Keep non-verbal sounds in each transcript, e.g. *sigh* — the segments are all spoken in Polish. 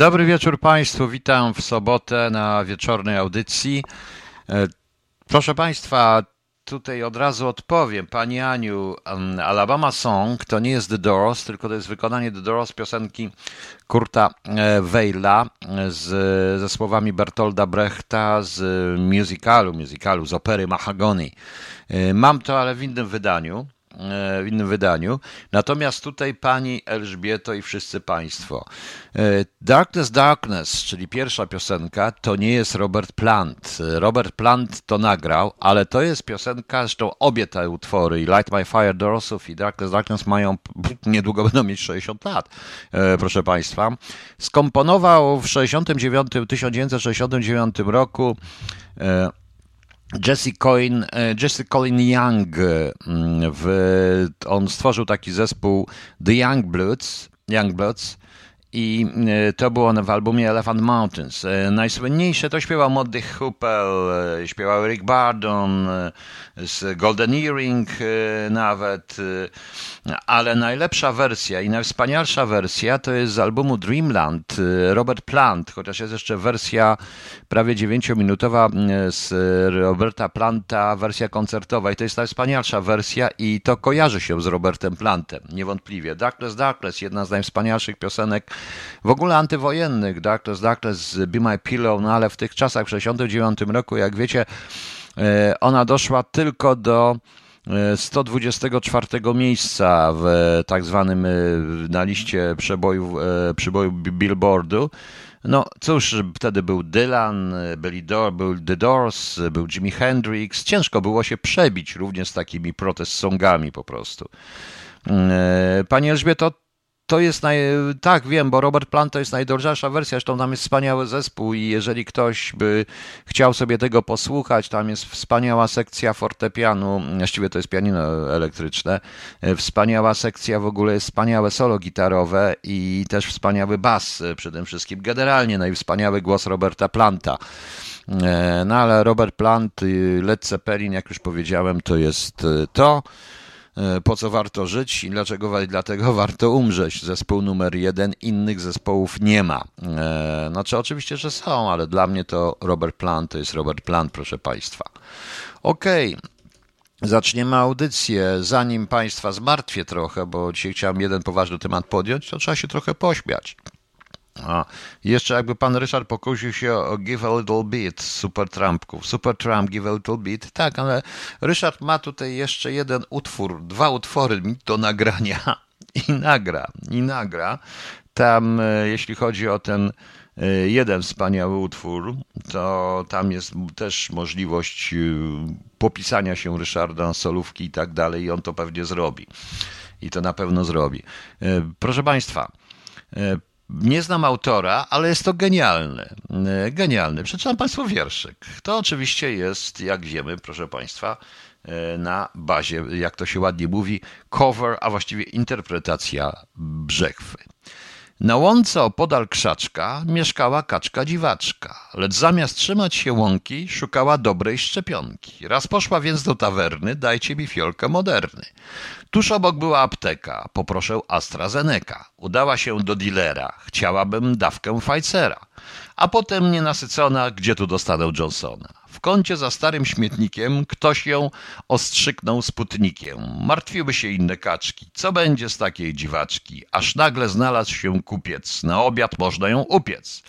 Dobry wieczór Państwu, witam w sobotę na wieczornej audycji. E, proszę Państwa, tutaj od razu odpowiem. Pani Aniu, Alabama Song to nie jest The Doors, tylko to jest wykonanie The Doors piosenki Kurta e, Weila z, ze słowami Bertolda Brechta z musicalu, musicalu z opery Mahagony. E, mam to, ale w innym wydaniu w innym wydaniu. Natomiast tutaj pani Elżbieto i wszyscy państwo. E, Darkness, Darkness, czyli pierwsza piosenka, to nie jest Robert Plant. Robert Plant to nagrał, ale to jest piosenka, zresztą obie te utwory, Light My Fire Dorsów i Darkness, Darkness mają, niedługo będą mieć 60 lat, e, proszę państwa. Skomponował w 69, 1969 roku e, Jesse Coin, e, Jesse Colin Young, mm, w, on stworzył taki zespół The Young Bloods, Young Bloods i e, to było w albumie Elephant Mountains. E, najsłynniejsze to śpiewał Moddy Hoople, śpiewał Rick Bardon, z Golden Earring nawet, ale najlepsza wersja i najwspanialsza wersja to jest z albumu Dreamland Robert Plant, chociaż jest jeszcze wersja prawie 9-minutowa z Roberta Planta, wersja koncertowa i to jest najwspanialsza wersja i to kojarzy się z Robertem Plantem, niewątpliwie. Darkness, Darkness, jedna z najwspanialszych piosenek w ogóle antywojennych, Darkness, Darkness, Be My Pillow, no ale w tych czasach, w 69 roku, jak wiecie, e, ona doszła tylko do 124 e, miejsca w tak zwanym e, na liście przebojów, przybojów Billboardu. No cóż, wtedy był Dylan, byli Do, był The Doors, był Jimi Hendrix. Ciężko było się przebić również z takimi protest songami po prostu. Pani Elżbieto, to jest naj... Tak, wiem, bo Robert Plant to jest najdroższa wersja, zresztą tam jest wspaniały zespół i jeżeli ktoś by chciał sobie tego posłuchać, tam jest wspaniała sekcja fortepianu, właściwie to jest pianino elektryczne, wspaniała sekcja, w ogóle jest wspaniałe solo gitarowe i też wspaniały bas przede wszystkim. Generalnie najwspaniały głos Roberta Planta. E, no ale Robert Plant, Led Zeppelin, jak już powiedziałem, to jest to. E, po co warto żyć i dlaczego dlatego *laughs* warto umrzeć. Zespół numer jeden, innych zespołów nie ma. E, znaczy oczywiście, że są, ale dla mnie to Robert Plant to jest Robert Plant, proszę Państwa. Okej. Okay. Zaczniemy audycję. Zanim Państwa zmartwię trochę, bo dzisiaj chciałem jeden poważny temat podjąć, to trzeba się trochę pośmiać. A, jeszcze jakby pan Ryszard pokusił się o Give a Little Bit Super Trumpków. Super Trump, Give a Little Bit. Tak, ale Ryszard ma tutaj jeszcze jeden utwór, dwa utwory do nagrania *laughs* i nagra, i nagra. Tam, e, jeśli chodzi o ten e, jeden wspaniały utwór, to tam jest też możliwość e, popisania się Ryszarda, solówki i tak dalej, i on to pewnie zrobi. I to na pewno zrobi. Proszę Państwa, nie znam autora, ale jest to genialne. E, genialny. Przeczytam Państwu wierszyk. To oczywiście jest, jak wiemy, proszę Państwa, e, na bazie, jak to się ładnie mówi, cover, a właściwie interpretacja brzechwy. Na łące opodal krzaczka mieszkała kaczka dziwaczka, lecz zamiast trzymać się łąki, szukała dobrej szczepionki. Raz poszła więc do tawerny, dajcie mi fiolkę moderny. Tuż obok była apteka, poproszę AstraZeneca. Udała się do dilera, chciałabym dawkę Pfizera. A potem nienasycona, gdzie tu dostanę Johnsona? W kącie za starym śmietnikiem ktoś ją ostrzyknął sputnikiem. Martwiły się inne kaczki. Co będzie z takiej dziwaczki? Aż nagle znalazł się kupiec. Na obiad można ją upiec.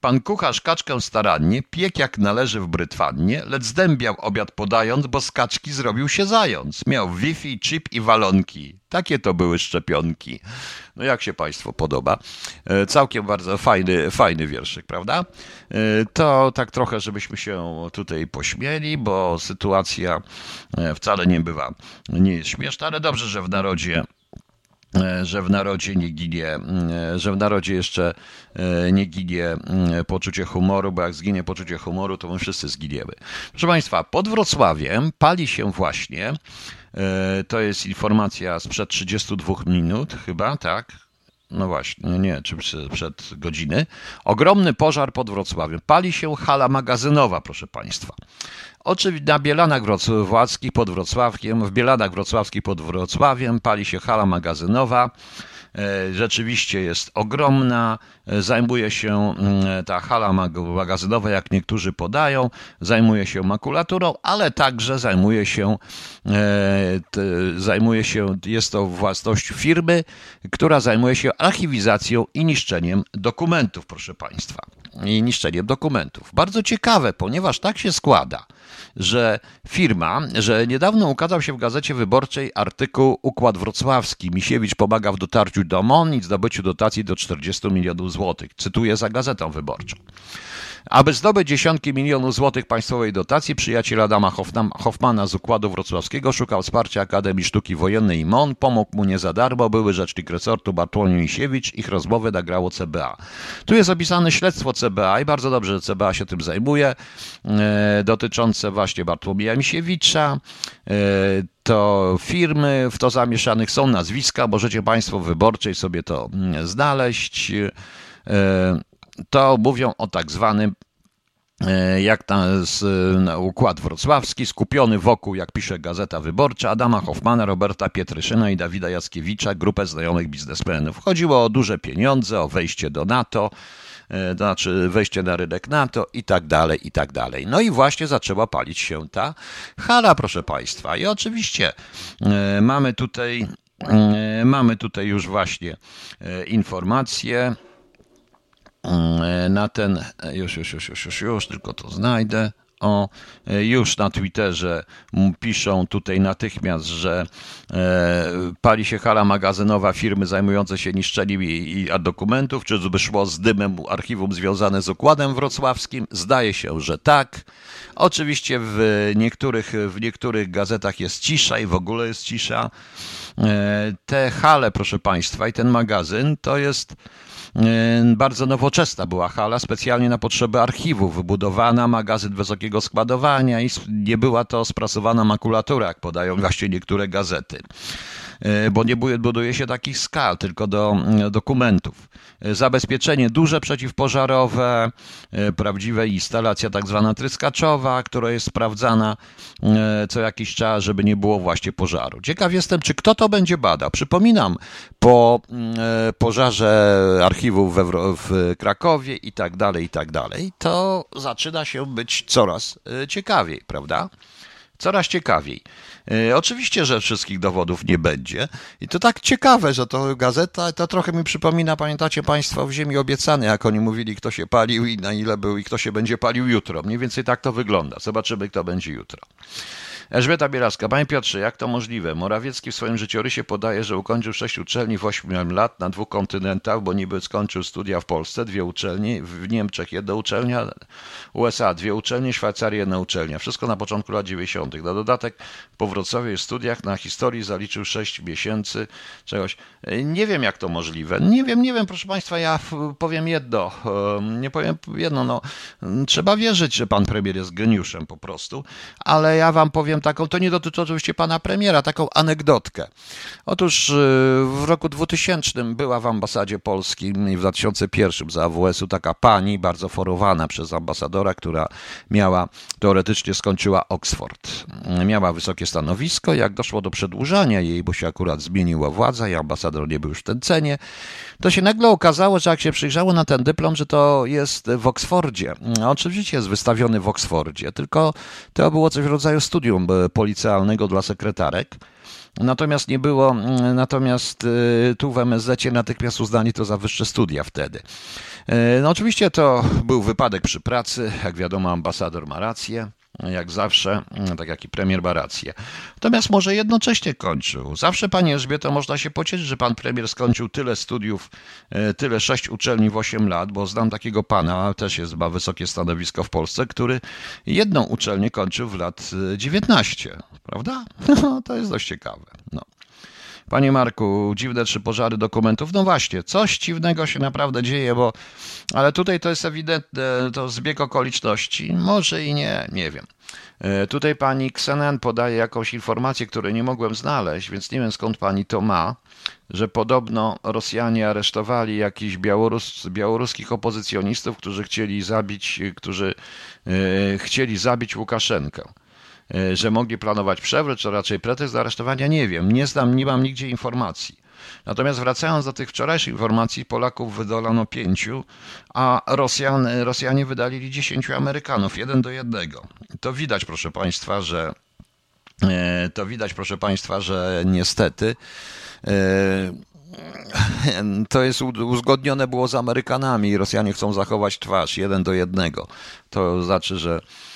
Pan kucharz kaczkę starannie piekł jak należy w brytwannie, lecz zdębiał obiad podając, bo z kaczki zrobił się zając. Miał Wi-Fi, chip i walonki. Takie to były szczepionki. No jak się Państwu podoba? E, całkiem bardzo fajny, fajny wierszyk, prawda? E, to tak trochę, żebyśmy się tutaj pośmieli, bo sytuacja e, wcale nie bywa, nie jest śmieszna, ale dobrze, że w narodzie że w narodzie nie ginie, że w narodzie jeszcze nie ginie poczucie humoru, bo jak zginie poczucie humoru, to my wszyscy zginiemy. Proszę Państwa, pod Wrocławiem pali się właśnie E, to jest informacja sprzed 32 minut, chyba, tak? No właśnie, nie, czy przed godziny. Ogromny pożar pod Wrocławiem. Pali się hala magazynowa, proszę Państwa. Oczywiście na Bielanach Wrocławskich pod Wrocławiem, w Bielanach Wrocławskich pod Wrocławiem pali się hala magazynowa. E, rzeczywiście jest ogromna, e, zajmuje się mm, ta hala magazynowa, jak niektórzy podają, zajmuje się makulaturą, ale także zajmuje się, zajmuje się, jest to własność firmy, która zajmuje się archiwizacją i niszczeniem dokumentów, proszę Państwa. I niszczeniem dokumentów. Bardzo ciekawe, ponieważ tak się składa, że firma, że niedawno ukazał się w Gazecie Wyborczej artykuł Układ Wrocławski. Misiewicz pomaga w dotarciu do MON i zdobyciu dotacji do 40 milionów złotych. Cytuję za Gazetą Wyborczą. Aby zdobyć dziesiątki milionów złotych państwowej dotacji, przyjaciel Adama Hoffmana z Układu Wrocławskiego szukał wsparcia Akademii Sztuki Wojennej MON. Pomógł mu nie za darmo były rzecznik resortu Bartłomiej Misiewicz. Ich rozmowę nagrało CBA. Tu jest opisane śledztwo CBA i bardzo dobrze, że CBA się tym zajmuje, e, dotyczące właśnie Bartłomieja Misiewicza. E, to firmy w to zamieszanych są nazwiska, możecie Państwo w wyborczej sobie to mm, znaleźć. E, to mówią o tak zwanym e, jak tam z, układ wrocławski, skupiony wokół, jak pisze Gazeta Wyborcza, Adama Hoffmana, Roberta Pietryszyna i Dawida Jackiewicza, grupę znajomych biznesmenów. Chodziło o duże pieniądze, o wejście do NATO, e, to znaczy wejście na rynek NATO i tak dalej, i tak dalej. No i właśnie zaczęła palić się ta hala, proszę Państwa. I oczywiście e, mamy tutaj, mamy tutaj już właśnie informacje, E, na ten, e, już, już, już, już, już, już, tylko to znajdę. O, e, już na Twitterze piszą tutaj natychmiast, że e, pali się hala magazynowa firmy zajmujące się niszczeniem i, i dokumentów, czy by szło z dymem archiwum związane z układem wrocławskim. Zdaje się, że tak. Oczywiście w niektórych, w niektórych gazetach jest cisza i w ogóle jest cisza. E, te hale, proszę Państwa, i ten magazyn to jest E, bardzo nowoczesna była hala, specjalnie na potrzeby archiwów wybudowana, magazyn wysokiego składowania i nie była to sprasowana makulatura, jak podają właśnie niektóre gazety. E, bo nie buduje się takich skal, tylko do mm, dokumentów. E, zabezpieczenie duże przeciwpożarowe, e, prawdziwe instalacja tak zwana tryskaczowa, która jest sprawdzana co jakiś czas, żeby nie było właśnie pożaru. Ciekaw jestem, czy kto to będzie badał. Przypominam, po mm, pożarze archiwów we, w Krakowie i tak dalej, i tak dalej, to zaczyna się być coraz ciekawiej, prawda? Coraz ciekawiej. E, oczywiście, że wszystkich dowodów nie będzie. I to tak ciekawe, że to gazeta, to trochę mi przypomina, pamiętacie Państwo, w Ziemi obiecane, jak oni mówili, kto się palił i na ile był i kto się będzie palił jutro. Mniej więcej tak to wygląda. Zobaczymy, kto będzie jutro. Elżbieta Bielaska. Panie Piotrze, jak to możliwe? Morawiecki w swoim życiorysie podaje, że ukończył sześć uczelni w 8 lat na dwóch kontynentach, bo niby skończył studia w Polsce, dwie uczelnie, w Niemczech jedna uczelnia, USA dwie uczelnie, Szwajcarii jedna uczelnia. Wszystko na początku lat 90. Na dodatek po Wrocławiu studiach na historii zaliczył sześć miesięcy czegoś. Nie wiem, jak to możliwe. Nie wiem, nie wiem, proszę Państwa, ja powiem jedno. Nie powiem jedno, no, trzeba wierzyć, że pan premier jest geniuszem po prostu, ale ja wam powiem taką, to nie dotyczy oczywiście pana premiera, taką anegdotkę. Otóż y, w roku 2000 była w ambasadzie polskiej i w 2001 za AWS-u taka pani, bardzo forowana przez ambasadora, która miała, teoretycznie skończyła Oxford. Miała wysokie stanowisko, jak doszło do przedłużania jej, bo się akurat zmieniła władza i ambasador nie był już w ten cenie, to się nagle okazało, że jak się przyjrzało na ten dyplom, że to jest w Oksfordzie. Oczywiście jest wystawiony w Oksfordzie, tylko to było coś w rodzaju studium E, policjalnego dla sekretarek. Natomiast nie było, natomiast e, tu w MSZ natychmiast uznali to za wyższe studia wtedy. E, no oczywiście to był wypadek przy pracy, jak wiadomo ambasador ma rację jak zawsze, mm, tak jak i premier ma rację. Natomiast może jednocześnie kończył. Zawsze, panie Elżbieto, można się pocieszyć, że pan premier skończył tyle studiów, e, tyle sześć uczelni w 8 lat, bo znam takiego pana, też jest, ma wysokie stanowisko w Polsce, który jedną uczelnię kończył w lat 19, e, prawda? *laughs* No, to jest dość ciekawe. No. Panie Marku, dziwne trzy pożary dokumentów. No właśnie, coś dziwnego się naprawdę dzieje, bo ale tutaj to jest ewidentne, to zbieg okoliczności. Może i nie, nie wiem. E, tutaj pani Ksenen podaje jakąś informację, której nie mogłem znaleźć, więc nie wiem skąd pani to ma, że podobno Rosjanie aresztowali jakichś Białorus, białoruskich opozycjonistów, którzy chcieli zabić, którzy e, chcieli zabić Łukaszenkę. E, że mogli planować przewrót, czy raczej pretekst do aresztowania, nie wiem. Nie znam, nie mam nigdzie informacji. Natomiast wracając do tych wczorajszych informacji, Polaków wydolano pięciu, a Rosjan, Rosjanie wydalili dziesięciu Amerykanów, jeden do jednego. To widać, proszę Państwa, że e, to widać, proszę Państwa, że niestety e, to jest uzgodnione było z Amerykanami i Rosjanie chcą zachować twarz jeden do jednego. To znaczy, że e,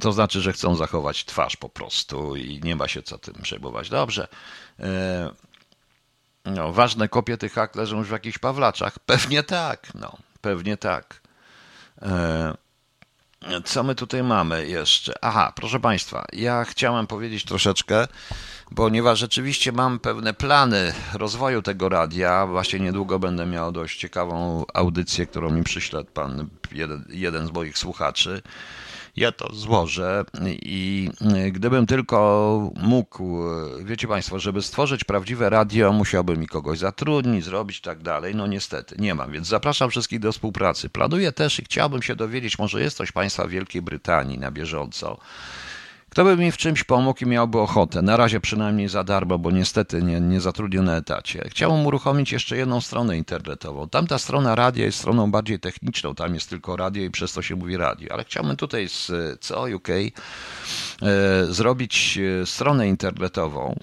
to znaczy, że chcą zachować twarz po prostu i nie ma się co tym przejmować. Dobrze. E, no, ważne kopie tych akt leżą już w jakichś Pawlaczach. Pewnie tak, no, pewnie tak. E, co my tutaj mamy jeszcze? Aha, proszę Państwa, ja chciałem powiedzieć troszeczkę, ponieważ rzeczywiście mam pewne plany rozwoju tego radia. Właśnie niedługo będę miał dość ciekawą audycję, którą mi przyśle pan jeden, jeden z moich słuchaczy ja to złożę i gdybym tylko mógł, wiecie Państwo, żeby stworzyć prawdziwe radio, musiałbym mi kogoś zatrudnić, zrobić tak dalej. No niestety, nie mam, więc zapraszam wszystkich do współpracy. Planuję też i chciałbym się dowiedzieć, może jest coś Państwa w Wielkiej Brytanii na bieżąco kto by mi w czymś pomógł i miałby ochotę, na razie przynajmniej za darmo, bo niestety nie, nie zatrudnię na etacie. Chciałbym uruchomić jeszcze jedną stronę internetową. Tamta strona radia jest stroną bardziej techniczną, tam jest tylko radio i przez to się mówi radio, ale chciałbym tutaj z CO UK e, zrobić e, stronę internetową,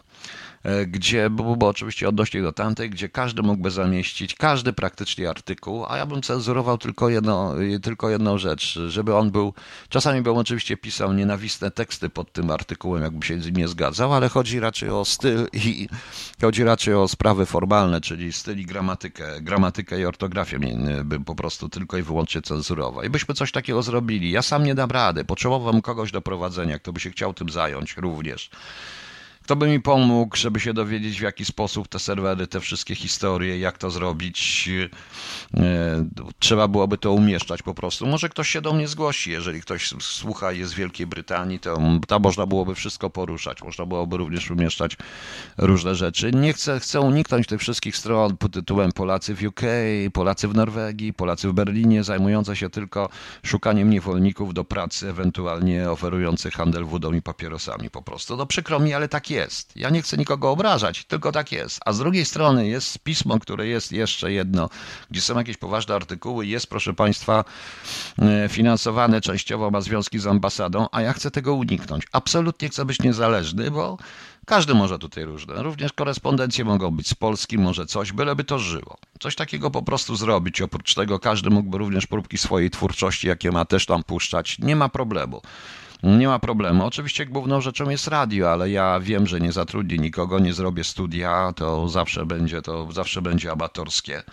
gdzie, bo, bo oczywiście odnośnie do tamtej, gdzie każdy mógłby zamieścić każdy praktycznie artykuł, a ja bym cenzurował tylko, jedno, tylko jedną rzecz, żeby on był, czasami bym oczywiście pisał nienawistne teksty pod tym artykułem, jakby się z nim nie zgadzał, ale chodzi raczej o styl i chodzi raczej o sprawy formalne, czyli styl i gramatykę, gramatykę i ortografię bym po prostu tylko i wyłącznie cenzurował. I byśmy coś takiego zrobili. Ja sam nie dam rady, potrzebowałbym kogoś do prowadzenia, kto by się chciał tym zająć również. Kto by mi pomógł, żeby się dowiedzieć, w jaki sposób te serwery, te wszystkie historie, jak to zrobić? E, trzeba byłoby to umieszczać po prostu. Może ktoś się do mnie zgłosi. Jeżeli ktoś słucha jest z Wielkiej Brytanii, to tam można byłoby wszystko poruszać. Można byłoby również umieszczać różne rzeczy. Nie chcę, chcę uniknąć tych wszystkich stron pod tytułem Polacy w UK, Polacy w Norwegii, Polacy w Berlinie, zajmujące się tylko szukaniem niewolników do pracy, ewentualnie oferujących handel wodą i papierosami po prostu. No przykro mi, ale tak jest jest. Ja nie chcę nikogo obrażać, tylko tak jest. A z drugiej strony jest pismo, które jest jeszcze jedno, gdzie są jakieś poważne artykuły, jest, proszę Państwa, e, finansowane częściowo, ma związki z ambasadą, a ja chcę tego uniknąć. Absolutnie chcę być niezależny, bo każdy może tutaj różne. Również korespondencje mogą być z Polski, może coś, byleby to żyło. Coś takiego po prostu zrobić. Oprócz tego każdy mógłby również próbki swojej twórczości, jakie ma, też tam puszczać. Nie ma problemu. Nie ma problemu. Oczywiście główną rzeczą jest radio, ale ja wiem, że nie zatrudnię nikogo, nie zrobię studia, to zawsze będzie, to zawsze będzie amatorskie.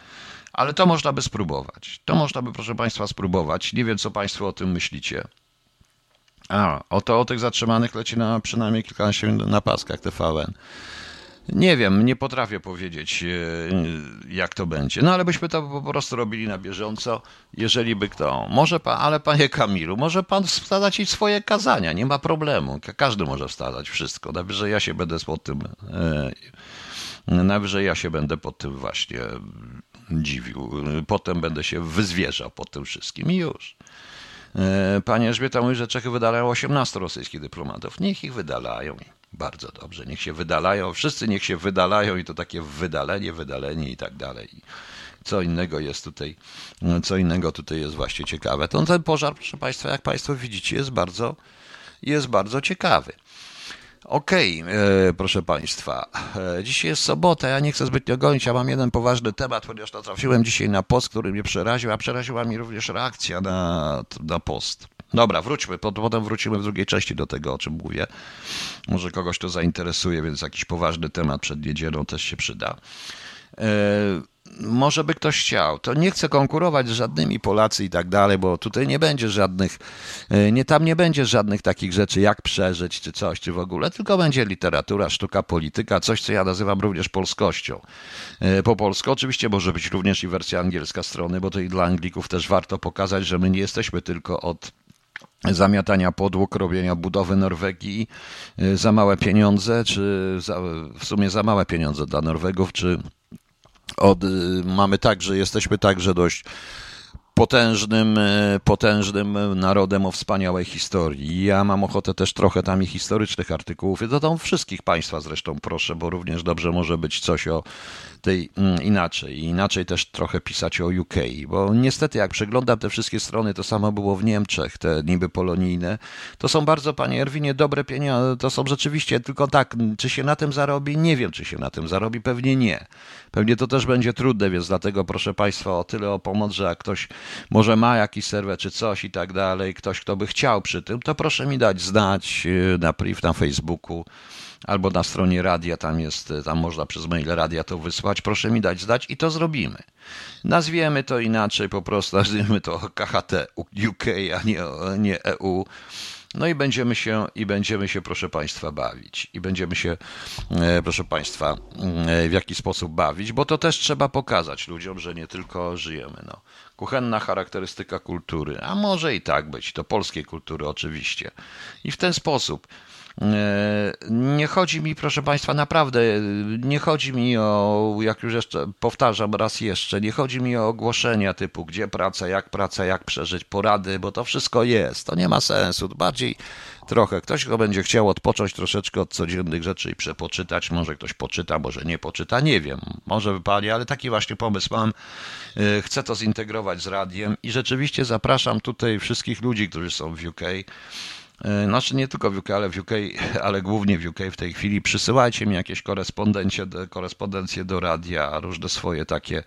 Ale to można by spróbować. To można by, proszę Państwa, spróbować. Nie wiem, co Państwo o tym myślicie. A, oto o tych zatrzymanych leci na przynajmniej kilkanaście minut na paskach TVN. Nie wiem, nie potrafię powiedzieć, e, jak to będzie. No ale byśmy to po prostu robili na bieżąco, jeżeli by kto. Może pan, ale panie Kamilu, może pan wstadać i swoje kazania, nie ma problemu. Każdy może wstadać wszystko. Najwyżej ja się będę pod tym, e, najwyżej ja się będę pod tym właśnie dziwił. Potem będę się wyzwierzał pod tym wszystkim i już. E, Pani Elżbieta mówi, że Czechy wydalają 18 rosyjskich dyplomatów. Niech ich wydalają. Bardzo dobrze. Niech się wydalają. Wszyscy niech się wydalają i to takie wydalenie, wydalenie i tak dalej. Co innego jest tutaj, co innego tutaj jest właśnie ciekawe. To ten pożar, proszę Państwa, jak Państwo widzicie, jest bardzo, jest bardzo ciekawy. Okej, okay, e, proszę Państwa, e, dzisiaj jest sobota, ja nie chcę zbytnio gonić, ja mam jeden poważny temat, ponieważ natrafiłem dzisiaj na post, który mnie przeraził, a przeraziła mi również reakcja na, na post. Dobra, wróćmy, potem wrócimy w drugiej części do tego, o czym mówię. Może kogoś to zainteresuje, więc jakiś poważny temat przed niedzielą też się przyda. E, może by ktoś chciał. To nie chcę konkurować z żadnymi Polacy i tak dalej, bo tutaj nie będzie żadnych, e, nie tam nie będzie żadnych takich rzeczy, jak przeżyć, czy coś, czy w ogóle, tylko będzie literatura, sztuka, polityka, coś, co ja nazywam również polskością. E, po polsku oczywiście może być również i wersja angielska strony, bo to i dla Anglików też warto pokazać, że my nie jesteśmy tylko od zamiatania podłóg, robienia budowy Norwegii y, za małe pieniądze, czy za, w sumie za małe pieniądze dla Norwegów, czy od, y, mamy tak, że jesteśmy także dość potężnym, e, potężnym narodem o wspaniałej historii. Ja mam ochotę też trochę tam i historycznych artykułów. I to tam wszystkich Państwa zresztą proszę, bo również dobrze może być coś o tej mm, inaczej. Inaczej też trochę pisać o UK, bo niestety jak przeglądam te wszystkie strony, to samo było w Niemczech, te niby polonijne. To są bardzo, panie Erwinie, dobre pieniądze. To są rzeczywiście tylko tak, czy się na tym zarobi? Nie wiem, czy się na tym zarobi. Pewnie nie. Pewnie to też będzie trudne, więc dlatego proszę Państwa o tyle o pomoc, że jak ktoś może ma jakiś serwer czy coś i tak dalej, ktoś, kto by chciał przy tym, to proszę mi dać znać y, na priv na Facebooku albo na stronie radia, tam jest, tam można przez mail radia to wysłać, proszę mi dać zdać i to zrobimy. Nazwiemy to inaczej, po prostu nazwiemy to KHT UK, a nie, nie EU. No i będziemy się, i będziemy się, proszę Państwa, bawić. I będziemy się, e, proszę Państwa, e, w jaki sposób bawić, bo to też trzeba pokazać ludziom, że nie tylko żyjemy. No. Kuchenna charakterystyka kultury, a może i tak być, to polskiej kultury oczywiście. I w ten sposób E, nie chodzi mi, proszę Państwa, naprawdę, nie chodzi mi o, jak już jeszcze powtarzam raz jeszcze, nie chodzi mi o ogłoszenia typu gdzie praca, jak praca, jak przeżyć, porady, bo to wszystko jest. To nie ma sensu. Bardziej trochę. Ktoś, kto będzie chciał odpocząć troszeczkę od codziennych rzeczy i przepoczytać, może ktoś poczyta, może nie poczyta, nie wiem. Może wypali, ale taki właśnie pomysł mam. E, chcę to zintegrować z radiem i rzeczywiście zapraszam tutaj wszystkich ludzi, którzy są w UK E, znaczy nie tylko w UK, ale w UK, *laughs* ale głównie w UK w tej chwili. Przysyłajcie mi jakieś korespondencje, korespondencje do radia, różne swoje takie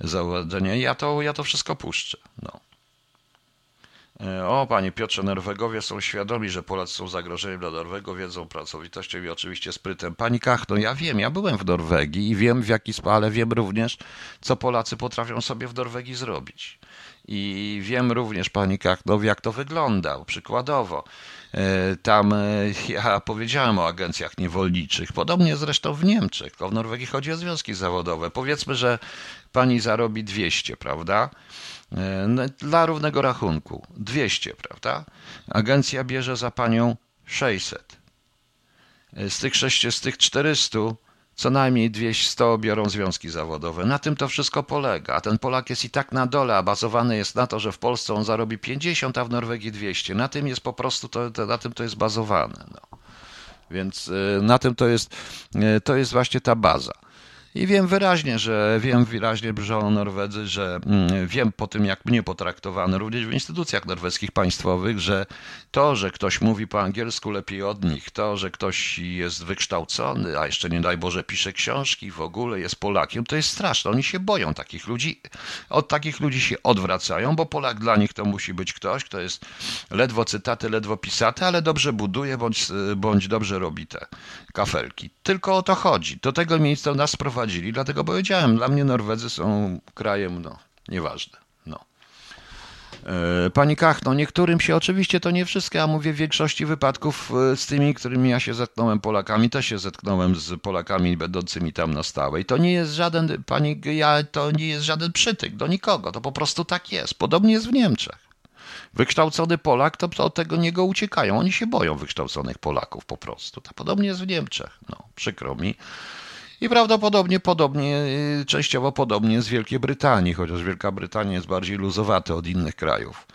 zauważenia. Ja to, ja to wszystko puszczę. No. E, o, panie Piotrze, Norwegowie są świadomi, że Polacy są zagrożeniem dla Norwegów, wiedzą pracowitością i oczywiście sprytem. Pani Kachno, ja wiem, ja byłem w Norwegii i wiem w jaki sposób, ale wiem również, co Polacy potrafią sobie w Norwegii zrobić. I wiem również, pani Kachnow, jak to wygląda. Przykładowo, e, tam e, ja powiedziałem o agencjach niewolniczych, podobnie zresztą w Niemczech, tylko w Norwegii chodzi o związki zawodowe. Powiedzmy, że pani zarobi 200, prawda? E, no, dla równego rachunku 200, prawda? Agencja bierze za panią 600. Z tych 6, z tych 400 co najmniej 200 biorą związki zawodowe. Na tym to wszystko polega. A ten Polak jest i tak na dole, a bazowany jest na to, że w Polsce on zarobi 50, a w Norwegii 200. Na tym jest po prostu, to, na tym to jest bazowane. No. Więc y, na tym to jest, y, to jest właśnie ta baza. I wiem wyraźnie, że wiem wyraźnie, o Norwedzy, że mm, wiem po tym, jak mnie potraktowano również w instytucjach norweskich państwowych, że to, że ktoś mówi po angielsku lepiej od nich, to, że ktoś jest wykształcony, a jeszcze nie daj Boże pisze książki, w ogóle jest Polakiem, to jest straszne. Oni się boją takich ludzi. Od takich ludzi się odwracają, bo Polak dla nich to musi być ktoś, kto jest ledwo cytaty, ledwo pisaty, ale dobrze buduje bądź, bądź dobrze robi te kafelki. Tylko o to chodzi. Do tego miejsca nas prowadzili, dlatego powiedziałem, dla mnie Norwedzy są krajem, no, nieważne. No. E, pani Kach, no niektórym się oczywiście to nie wszystkie, a mówię w większości wypadków e, z tymi, którymi ja się zetknąłem Polakami, też się zetknąłem z Polakami będącymi tam na stałe. I to nie jest żaden, pani, ja, to nie jest żaden przytyk do nikogo, to po prostu tak jest. Podobnie jest w Niemczech. Wykształcony Polak, to od tego niego uciekają. Oni się boją wykształconych Polaków po prostu. To podobnie jest w Niemczech. No, przykro mi. I prawdopodobnie podobnie, y, częściowo podobnie w Wielkiej Brytanii, chociaż Wielka Brytania jest bardziej luzowata od innych krajów.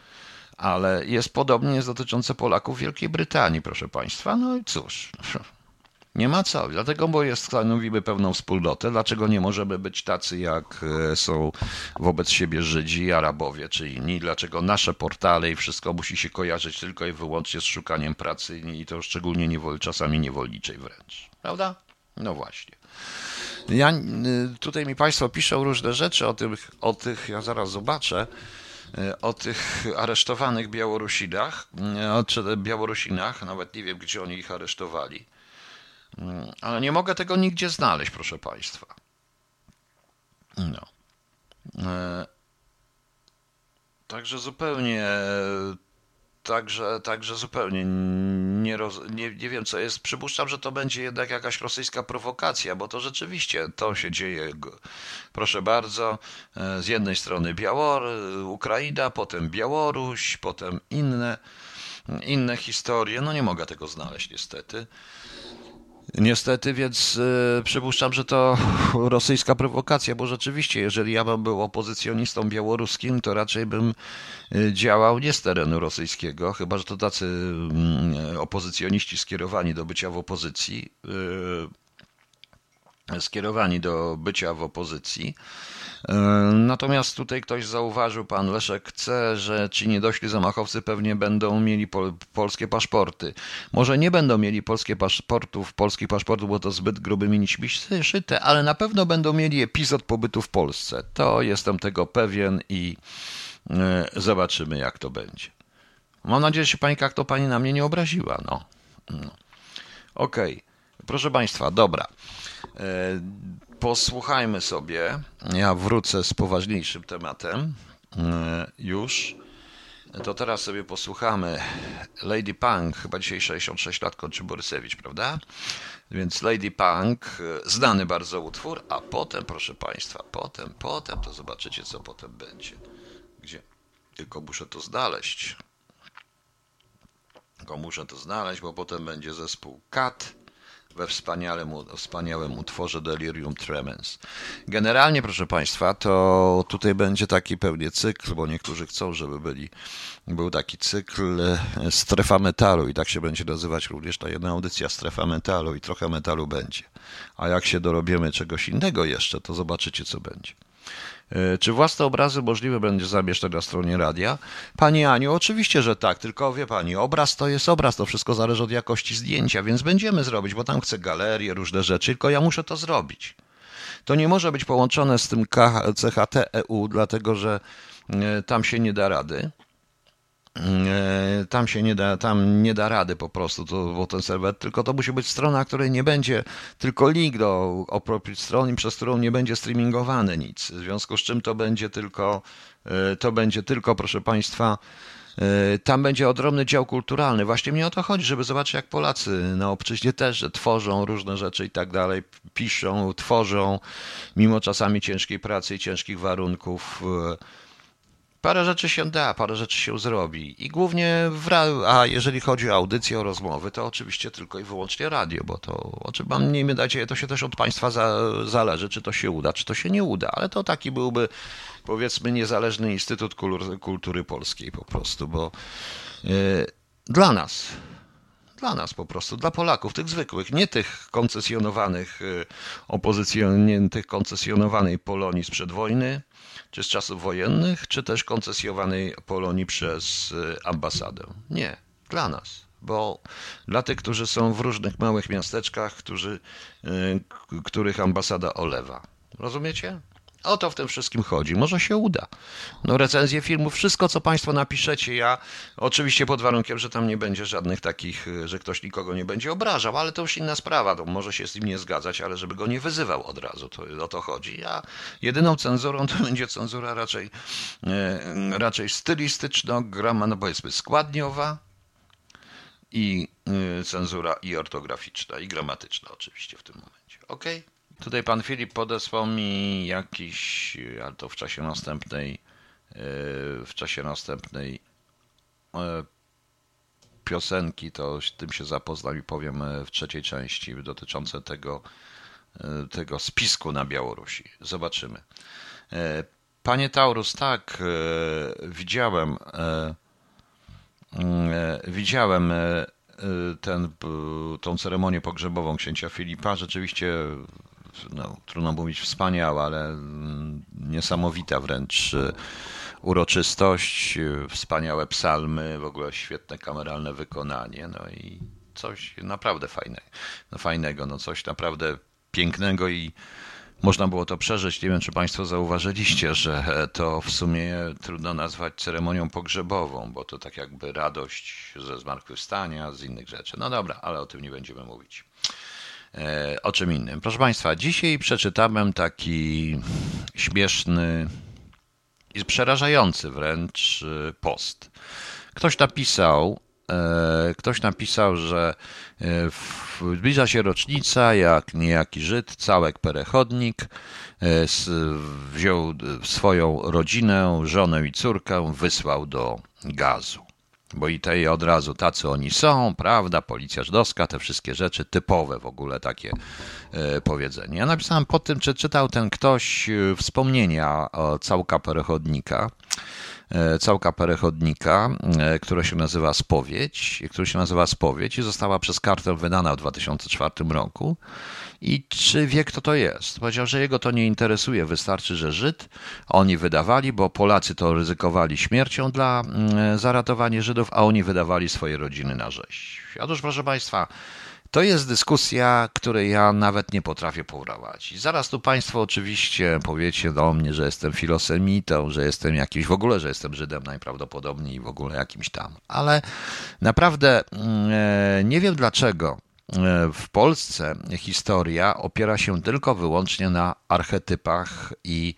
Ale jest podobnie jest dotyczące Polaków Wielkiej Brytanii, proszę Państwa. No i cóż, *laughs* nie ma co. Dlatego, bo jest, stanowimy pewną wspólnotę. Dlaczego nie możemy być tacy, jak e, są wobec siebie Żydzi, Arabowie czy inni? Dlaczego nasze portale i wszystko musi się kojarzyć tylko i wyłącznie z szukaniem pracy i to szczególnie niewol, czasami niewolniczej wręcz. Prawda? No właśnie. Ja, tutaj mi Państwo piszą różne rzeczy o tych, o tych ja zaraz zobaczę, e, o tych aresztowanych Białorusinach, e, Białorusinach, nawet nie wiem, gdzie oni ich aresztowali. Mm, ale nie mogę tego nigdzie znaleźć, proszę Państwa. No. Także zupełnie, także, także zupełnie nie, roz, nie, nie wiem, co jest. Przypuszczam, że to będzie jednak jakaś rosyjska prowokacja, bo to rzeczywiście to się dzieje. Proszę bardzo, e, z jednej strony Białor, Ukraina, potem Białoruś, potem inne, inne historie. No nie mogę tego znaleźć niestety. Niestety, więc y, przypuszczam, że to *laughs* rosyjska prowokacja, bo rzeczywiście, jeżeli ja bym był opozycjonistą białoruskim, to raczej bym y, działał nie z terenu rosyjskiego, chyba że to tacy y, opozycjoniści skierowani do bycia w opozycji, skierowani do bycia w opozycji. E, natomiast tutaj ktoś zauważył, pan Leszek chce, że ci niedośli zamachowcy pewnie będą mieli pol polskie paszporty. Może nie będą mieli polskie paszportów, polskich paszportów, bo to zbyt grubymi nićmi szyte, ale na pewno będą mieli epizod pobytu w Polsce. To jestem tego pewien i e, zobaczymy, jak to będzie. Mam nadzieję, że się pani to pani na mnie nie obraziła. No. no. Okej. Okay. Proszę Państwa, dobra. E, posłuchajmy sobie. Ja wrócę z poważniejszym tematem e, już. To teraz sobie posłuchamy Lady Punk, chyba dzisiaj 66 lat kończy Borysewicz, prawda? Więc Lady Punk, e, znany bardzo utwór, a potem, proszę Państwa, potem, potem, to zobaczycie, co potem będzie. Gdzie? Tylko muszę to znaleźć. Tylko muszę to znaleźć, bo potem będzie zespół Cat we wspaniałym, wspaniałym utworze Delirium Tremens. Generalnie, proszę Państwa, to tutaj będzie taki pewnie cykl, bo niektórzy chcą, żeby byli, był taki cykl e, strefa metalu i tak się będzie nazywać również ta jedna audycja strefa metalu i trochę metalu będzie. A jak się dorobimy czegoś innego jeszcze, to zobaczycie, co będzie. E, czy własne obrazy możliwe będzie zamieszczać na stronie radia? Pani Aniu, oczywiście, że tak, tylko wie pani, obraz to jest obraz, to wszystko zależy od jakości zdjęcia, więc będziemy zrobić, bo tam chcę galerię, różne rzeczy, tylko ja muszę to zrobić. To nie może być połączone z tym CHT EU, dlatego że e, tam się nie da rady. E, tam się nie da, tam nie da rady po prostu, to, bo ten serwer, tylko to musi być strona, której nie będzie, tylko link do oprócz strony, przez którą nie będzie streamingowane nic. W związku z czym to będzie tylko, e, to będzie tylko, proszę Państwa, e, tam będzie ogromny dział kulturalny. Właśnie mnie o to chodzi, żeby zobaczyć, jak Polacy na obczyźnie też tworzą różne rzeczy i tak dalej, piszą, tworzą, mimo czasami ciężkiej pracy i ciężkich warunków parę rzeczy się da, parę rzeczy się zrobi. I głównie, w a jeżeli chodzi o audycję, o rozmowy, to oczywiście tylko i wyłącznie radio, bo to, o czym mam miejmy nadzieję, to się też od Państwa za, zależy, czy to się uda, czy to się nie uda. Ale to taki byłby, powiedzmy, niezależny Instytut Kultury Polskiej po prostu, bo yy, dla nas, dla nas po prostu, dla Polaków, tych zwykłych, nie tych koncesjonowanych y, opozycjon, nie tych koncesjonowanej Polonii sprzed wojny, czy z czasów wojennych, czy też koncesjowanej Polonii przez y, ambasadę. Nie, dla nas. Bo dla tych, którzy są w różnych małych miasteczkach, którzy, y, których ambasada olewa. Rozumiecie? O to w tym wszystkim chodzi. Może się uda. No recenzje filmów, wszystko co Państwo napiszecie, ja oczywiście pod warunkiem, że tam nie będzie żadnych takich, że ktoś nikogo nie będzie obrażał, ale to już inna sprawa, to może się z nim nie zgadzać, ale żeby go nie wyzywał od razu, to o to chodzi. Ja jedyną cenzurą to *laughs* będzie cenzura raczej, e, raczej stylistyczno, grama, no powiedzmy składniowa, i e, cenzura i ortograficzna, i gramatyczna oczywiście w tym momencie. ok? Tutaj pan Filip podesłał mi jakiś, ale to w czasie następnej, e, w czasie następnej e, piosenki, to z tym się zapoznam i powiem e, w trzeciej części dotyczące tego, tego spisku na Białorusi. Zobaczymy. Panie Taurus, tak, widziałem, widziałem ten, tą ceremonię pogrzebową księcia Filipa. Rzeczywiście no, trudno mówić wspaniała, ale mm, niesamowita wręcz y, uroczystość, y, wspaniałe psalmy, w ogóle świetne kameralne wykonanie, no i coś naprawdę fajnego, no fajnego, no coś naprawdę pięknego i można było to przeżyć. Nie wiem, czy Państwo zauważyliście, że to w sumie trudno nazwać ceremonią pogrzebową, bo to tak jakby radość ze zmartwychwstania, z innych rzeczy. No dobra, ale o tym nie będziemy mówić. E, o czym innym. Proszę Państwa, dzisiaj przeczytałem taki śmieszny i przerażający wręcz e, post. Ktoś napisał, e, ktoś napisał, że zbliża się rocznica, jak niejaki Żyd, całek perechodnik, wziął swoją rodzinę, żonę i córkę, wysłał do gazu. Bo i tej od razu tacy oni są, prawda, policja żydowska, te wszystkie rzeczy typowe w ogóle takie e, powiedzenie. Ja napisałem po tym, czy czytał ten ktoś e, wspomnienia o całka perechodnika, e, całka perechodnika, które się nazywa Spowiedź, który się nazywa Spowiedź i została przez kartę wydana w 2004 roku. I czy wie, kto to jest? Powiedział, że jego to nie interesuje, wystarczy, że Żyd. Oni wydawali, bo Polacy to ryzykowali śmiercią dla mm, za ratowanie Żydów, a oni wydawali swoje rodziny na rzeź. Otóż, proszę Państwa, to jest dyskusja, której ja nawet nie potrafię poprowadzić. Zaraz tu Państwo oczywiście powiecie do mnie, że jestem filosemitą, że jestem jakiś, w ogóle, że jestem Żydem najprawdopodobniej w ogóle jakimś tam. Ale naprawdę mm, e, nie wiem dlaczego w Polsce historia opiera się tylko wyłącznie na archetypach i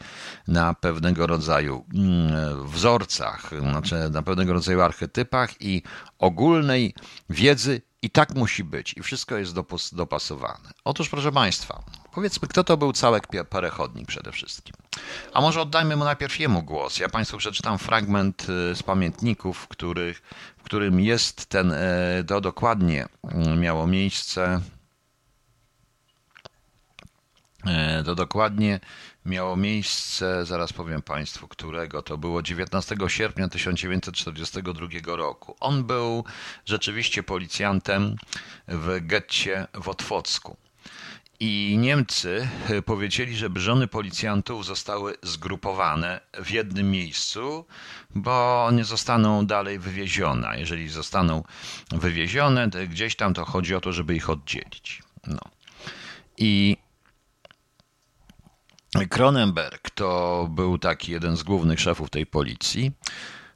na pewnego rodzaju mm, wzorcach, znaczy na pewnego rodzaju archetypach i ogólnej wiedzy i tak musi być i wszystko jest dopasowane. Otóż proszę Państwa, powiedzmy, kto to był Całek Parechodnik przede wszystkim. A może oddajmy mu najpierw jemu głos. Ja Państwu przeczytam fragment y, z pamiętników, których którym jest ten, e, to dokładnie mm, miało miejsce. E, to dokładnie miało miejsce, zaraz powiem Państwu, którego to było 19 sierpnia 1942 roku. On był rzeczywiście policjantem w getcie w Otwocku. I Niemcy e, powiedzieli, że żony policjantów zostały zgrupowane w jednym miejscu, bo nie zostaną dalej wywiezione. Jeżeli zostaną wywiezione gdzieś tam, to chodzi o to, żeby ich oddzielić. No. I Kronenberg to był taki jeden z głównych szefów tej policji.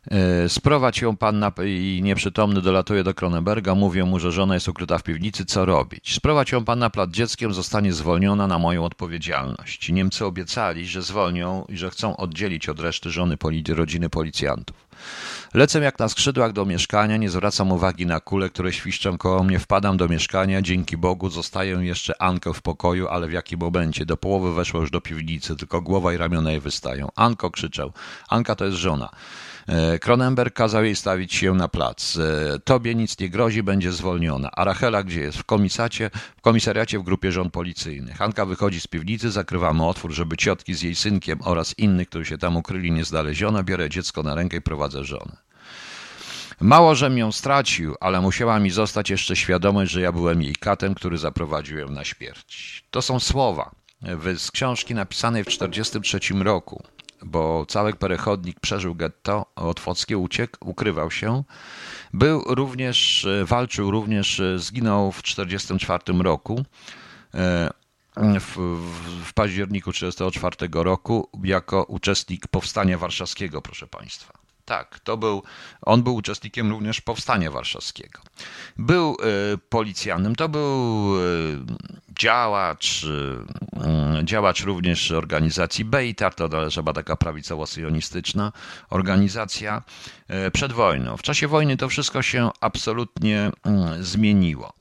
E, sprowadź ją pan i nieprzytomny dolatuje do Kronenberga, mówią mu, że żona jest ukryta w piwnicy, co robić? Sprowadź ją pan na plac dzieckiem, zostanie zwolniona na moją odpowiedzialność. Niemcy obiecali, że zwolnią i że chcą oddzielić od reszty żony rodziny policjantów. Lecę jak na skrzydłach do mieszkania, nie zwracam uwagi na kule, które świszczą koło mnie, wpadam do mieszkania, dzięki Bogu zostaję jeszcze Ankę w pokoju, ale w jakim momencie? Do połowy weszła już do piwnicy, tylko głowa i ramiona jej wystają. Anko krzyczał. Anka to jest żona. E, Kronenberg kazał jej stawić się na plac. E, tobie nic nie grozi, będzie zwolniona. A Rachela gdzie jest? W, komisacie, w komisariacie w grupie żon policyjnych. Hanka wychodzi z piwnicy, zakrywamy otwór, żeby ciotki z jej synkiem oraz innych, którzy się tam ukryli, nie znaleziono. Biorę dziecko na rękę i prowadzę żonę. Mało, żem ją stracił, ale musiała mi zostać jeszcze świadomość, że ja byłem jej katem, który zaprowadził ją na śmierć. To są słowa z książki napisanej w 1943 roku bo cały perechodnik przeżył getto otwockie, uciekł, ukrywał się. Był również, e, walczył również, e, zginął w 1944 roku. E, w, w październiku 1944 roku jako uczestnik powstania warszawskiego, proszę Państwa. Tak, to był, on był uczestnikiem również Powstania Warszawskiego. Był y, policjantem, to był działacz, y, działacz również organizacji Bejtar, to chyba taka prawicowo-syjonistyczna organizacja przed wojną. W czasie wojny to wszystko się absolutnie zmieniło.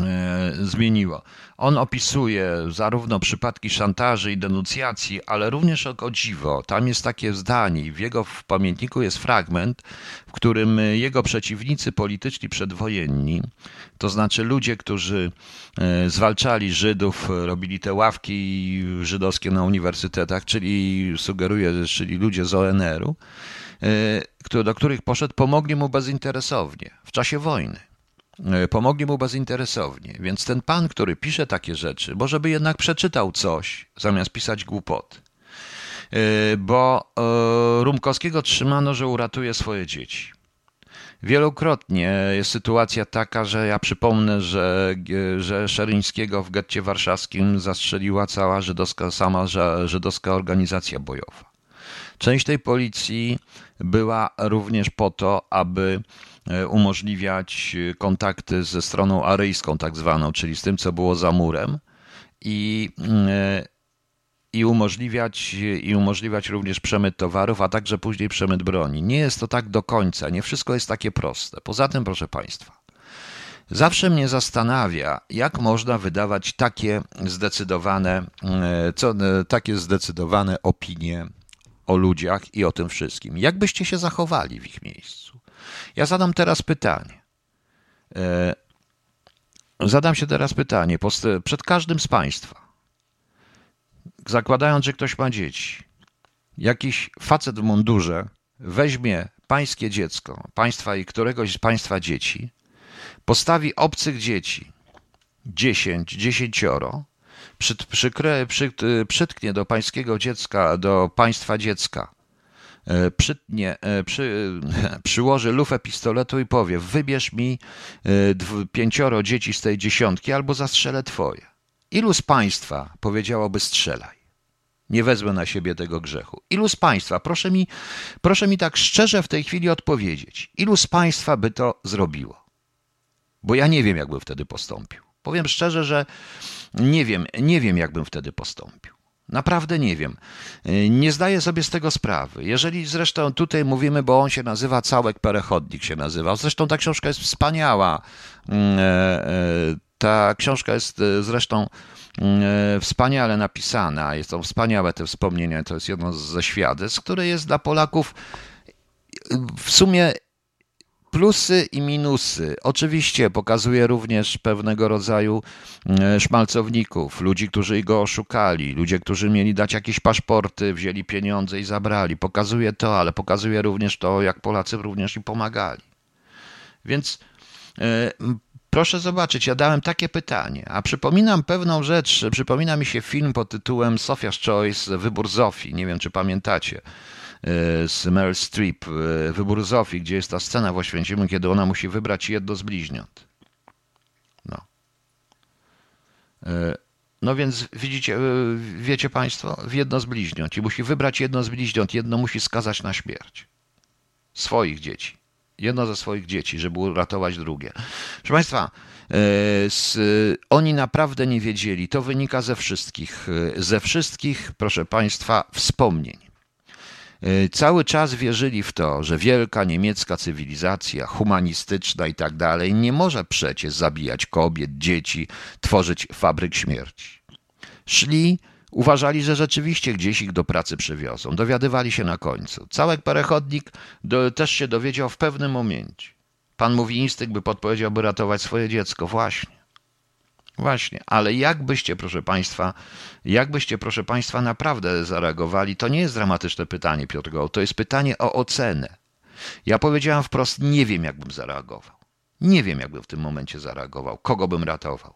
E, zmieniło. On opisuje zarówno przypadki szantaży i denuncjacji, ale również o dziwo. Tam jest takie zdanie, w jego pamiętniku jest fragment, w którym jego przeciwnicy polityczni przedwojenni, to znaczy ludzie, którzy e, zwalczali Żydów, robili te ławki żydowskie na uniwersytetach, czyli sugeruje, czyli ludzie z ONR-u, e, do których poszedł, pomogli mu bezinteresownie w czasie wojny. E, pomogli mu bezinteresownie. Więc ten pan, który pisze takie rzeczy, może by jednak przeczytał coś, zamiast pisać głupot. E, bo e, Rumkowskiego trzymano, że uratuje swoje dzieci. Wielokrotnie jest sytuacja taka, że ja przypomnę, że, że Szeryńskiego w getcie warszawskim zastrzeliła cała żydowska, sama żydowska organizacja bojowa. Część tej policji była również po to, aby umożliwiać kontakty ze stroną aryjską, tak zwaną, czyli z tym, co było za murem, i, e, i, umożliwiać, i umożliwiać również przemyt towarów, a także później przemyt broni. Nie jest to tak do końca, nie wszystko jest takie proste. Poza tym, proszę Państwa, zawsze mnie zastanawia, jak można wydawać takie zdecydowane, e, co, takie zdecydowane opinie o ludziach i o tym wszystkim. Jak byście się zachowali w ich miejscu? Ja zadam teraz pytanie. E, zadam się teraz pytanie przed każdym z Państwa. Zakładając, że ktoś ma dzieci, jakiś facet w mundurze weźmie pańskie dziecko, państwa i któregoś z państwa dzieci, postawi obcych dzieci, dziesięć, dziesięcioro, przyt, przykre, przy, przytknie do pańskiego dziecka, do państwa dziecka, przytnie, e, przy, *laughs* przyłoży lufę pistoletu i powie: Wybierz mi e, pięcioro dzieci z tej dziesiątki, albo zastrzelę twoje. Ilu z państwa powiedziałoby strzelaj? Nie wezmę na siebie tego grzechu. Ilu z państwa, proszę mi, proszę mi tak szczerze w tej chwili odpowiedzieć, ilu z państwa by to zrobiło? Bo ja nie wiem, jakbym wtedy postąpił. Powiem szczerze, że nie wiem, nie wiem, jakbym wtedy postąpił. Naprawdę nie wiem. Nie zdaję sobie z tego sprawy. Jeżeli zresztą tutaj mówimy, bo on się nazywa Całek Perechodnik się nazywa. Zresztą ta książka jest wspaniała. Mm, e, e, ta książka jest e, zresztą wspaniale napisana. Jest to wspaniałe te wspomnienia. To jest jedno ze świadectw, które jest dla Polaków w sumie plusy i minusy. Oczywiście pokazuje również pewnego rodzaju e, szmalcowników, ludzi, którzy go oszukali, ludzie, którzy mieli dać jakieś paszporty, wzięli pieniądze i zabrali. Pokazuje to, ale pokazuje również to, jak Polacy również im pomagali. Więc e, proszę zobaczyć, ja dałem takie pytanie, a przypominam pewną rzecz, przypomina mi się film pod tytułem Sophia's Choice, Wybór Zofii, nie wiem czy pamiętacie. E, z Meryl Streep, e, Wybór Zofii, gdzie jest ta scena w Oświęcimiu, kiedy ona musi wybrać jedno z bliźniąt. No. E, no więc widzicie, wiecie Państwo, w jedno z bliźniąt i musi wybrać jedno z bliźniąt, jedno musi skazać na śmierć. Swoich dzieci. Jedno ze swoich dzieci, żeby uratować drugie. Proszę Państwa, z, oni naprawdę nie wiedzieli. To wynika ze wszystkich, ze wszystkich, proszę Państwa, wspomnień. E, cały czas wierzyli w to, że wielka niemiecka cywilizacja humanistyczna i tak dalej nie może przecież zabijać kobiet, dzieci, tworzyć fabryk śmierci. Szli, uważali, że rzeczywiście gdzieś ich do pracy przywiozą. Dowiadywali się na końcu. Cały perechodnik do, też się dowiedział w pewnym momencie. Pan mówi instynkt, by podpowiedział, by ratować swoje dziecko. Właśnie. Właśnie, ale jakbyście, proszę Państwa, jakbyście, proszę Państwa, naprawdę zareagowali, to nie jest dramatyczne pytanie, Piotr Goł, to jest pytanie o ocenę. Ja powiedziałem wprost, nie wiem, jakbym zareagował. Nie wiem, jakbym w tym momencie zareagował, kogo bym ratował.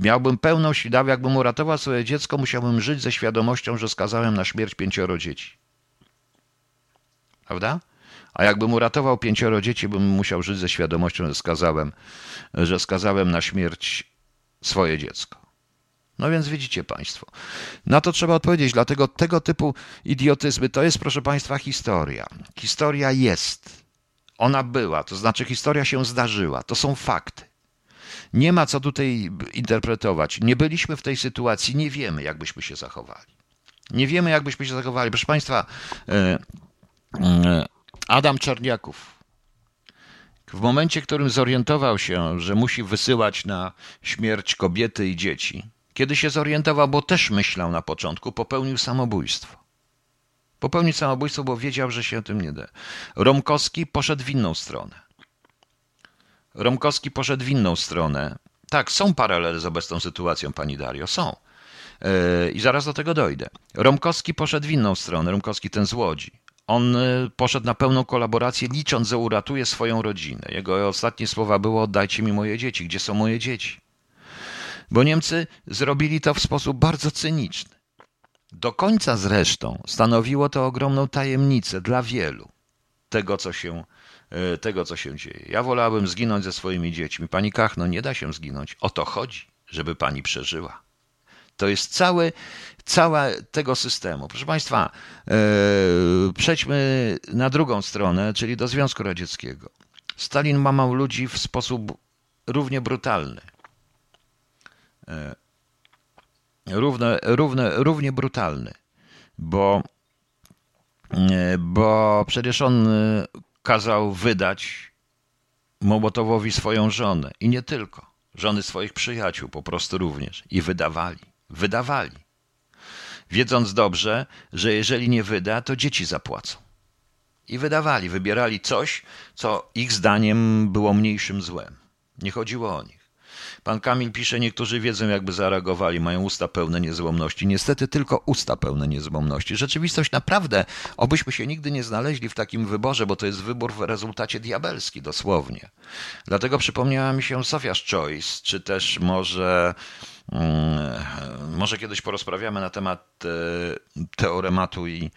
Miałbym pełną świadomość, jakbym uratował swoje dziecko, musiałbym żyć ze świadomością, że skazałem na śmierć pięcioro dzieci. Prawda? A jakbym uratował pięcioro dzieci, bym musiał żyć ze świadomością, że skazałem, że skazałem na śmierć swoje dziecko. No więc widzicie Państwo. Na to trzeba odpowiedzieć, dlatego tego typu idiotyzmy to jest, proszę Państwa, historia. Historia jest. Ona była, to znaczy historia się zdarzyła. To są fakty. Nie ma co tutaj interpretować. Nie byliśmy w tej sytuacji, nie wiemy, jak byśmy się zachowali. Nie wiemy, jak byśmy się zachowali. Proszę Państwa, e, e, Adam Czarniaków. W momencie, w którym zorientował się, że musi wysyłać na śmierć kobiety i dzieci, kiedy się zorientował, bo też myślał na początku, popełnił samobójstwo. Popełnił samobójstwo, bo wiedział, że się tym nie da. Romkowski poszedł w inną stronę. Romkowski poszedł w inną stronę. Tak, są paralele z obecną sytuacją, pani Dario, są. Yy, I zaraz do tego dojdę. Romkowski poszedł w inną stronę. Romkowski ten z Łodzi. On y, poszedł na pełną kolaborację, licząc, że uratuje swoją rodzinę. Jego ostatnie słowa było: Oddajcie mi moje dzieci. Gdzie są moje dzieci? Bo Niemcy zrobili to w sposób bardzo cyniczny. Do końca zresztą stanowiło to ogromną tajemnicę dla wielu tego, co się, y, tego, co się dzieje. Ja wolałbym zginąć ze swoimi dziećmi. Pani Kachno, nie da się zginąć. O to chodzi, żeby pani przeżyła. To jest cały, cała tego systemu. Proszę Państwa, e, przejdźmy na drugą stronę, czyli do Związku Radzieckiego. Stalin mamał ludzi w sposób równie brutalny. E, równe, równe, równie brutalny, bo, e, bo przecież on kazał wydać Mołotowowi swoją żonę i nie tylko, żony swoich przyjaciół po prostu również i wydawali, wydawali wiedząc dobrze, że jeżeli nie wyda, to dzieci zapłacą. I wydawali, wybierali coś, co ich zdaniem było mniejszym złem. Nie chodziło o nich. Pan Kamil pisze, niektórzy wiedzą, jakby zareagowali, mają usta pełne niezłomności. Niestety tylko usta pełne niezłomności. Rzeczywistość naprawdę, obyśmy się nigdy nie znaleźli w takim wyborze, bo to jest wybór w rezultacie diabelski, dosłownie. Dlatego przypomniała mi się Sofia's Choice, czy też może może kiedyś porozprawiamy na temat e, teorematu i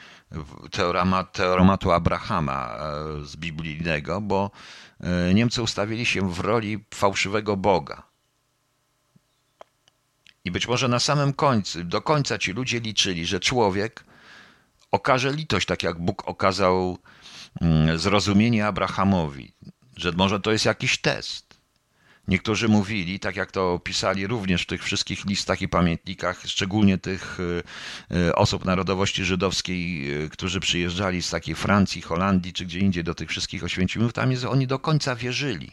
teorematu Abrahama e, z biblijnego, bo e, Niemcy ustawili się w roli fałszywego Boga. I być może na samym końcu, do końca ci ludzie liczyli, że człowiek okaże litość, tak jak Bóg okazał mm, zrozumienie Abrahamowi, że może to jest jakiś test. Niektórzy mówili, tak jak to pisali również w tych wszystkich listach i pamiętnikach, szczególnie tych y, y, osób narodowości żydowskiej, y, którzy przyjeżdżali z takiej Francji, Holandii czy gdzie indziej do tych wszystkich Oświęcimów, tam jest, oni do końca wierzyli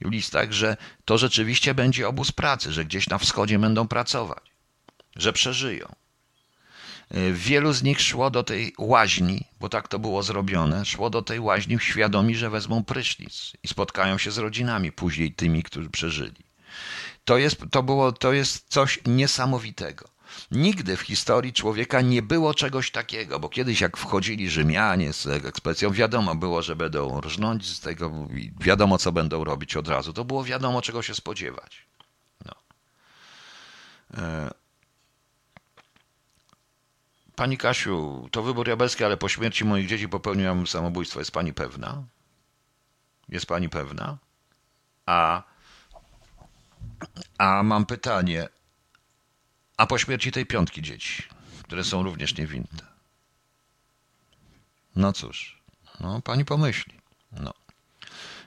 w listach, że to rzeczywiście będzie obóz pracy, że gdzieś na wschodzie będą pracować, że przeżyją. E, wielu z nich szło do tej łaźni, bo tak to było zrobione, szło do tej łaźni świadomi, że wezmą prysznic i spotkają się z rodzinami, później tymi, którzy przeżyli. To jest, to było, to jest coś niesamowitego. Nigdy w historii człowieka nie było czegoś takiego, bo kiedyś jak wchodzili Rzymianie z ekspedycją, wiadomo było, że będą rżnąć z tego, wiadomo co będą robić od razu. To było wiadomo czego się spodziewać. No. Pani Kasiu, to wybór diabelski, ale po śmierci moich dzieci popełniłam samobójstwo. Jest pani pewna? Jest pani pewna? A, a mam pytanie. A po śmierci tej piątki dzieci, które są również niewinne. No cóż, no pani pomyśli. No.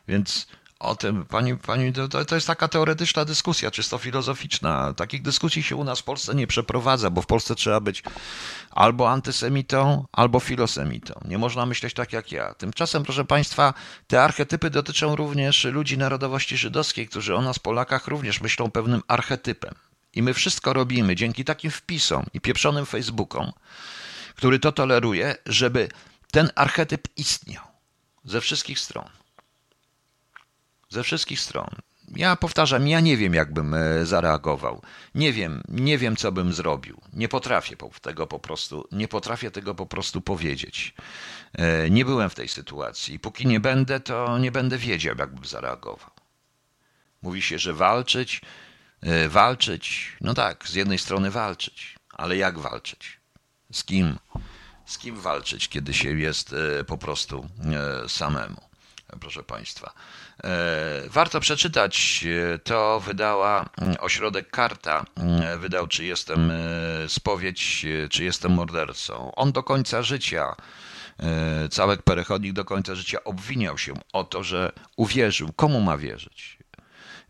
Więc o tym, pani, pani to, to jest taka teoretyczna dyskusja, czysto filozoficzna. Takich dyskusji się u nas w Polsce nie przeprowadza, bo w Polsce trzeba być albo antysemitą, albo filosemitą. Nie można myśleć tak jak ja. Tymczasem, proszę Państwa, te archetypy dotyczą również ludzi narodowości żydowskiej, którzy o nas, Polakach, również myślą pewnym archetypem. I my wszystko robimy dzięki takim wpisom i pieprzonym Facebookom, który to toleruje, żeby ten archetyp istniał ze wszystkich stron. Ze wszystkich stron. Ja powtarzam, ja nie wiem, jakbym e, zareagował. Nie wiem, nie wiem, co bym zrobił. Nie potrafię tego po prostu, nie potrafię tego po prostu powiedzieć. E, nie byłem w tej sytuacji. Póki nie będę, to nie będę wiedział, jakbym zareagował. Mówi się, że walczyć, E, walczyć, no tak, z jednej strony walczyć, ale jak walczyć? Z kim? Z kim walczyć, kiedy się jest po prostu samemu? Proszę Państwa. Warto przeczytać, to wydała mm, ośrodek Karta, mm, wydał Czy jestem spowiedź, czy jestem mordercą. On do końca życia, całek perechodnik do końca życia obwiniał się o to, że uwierzył. Komu ma wierzyć?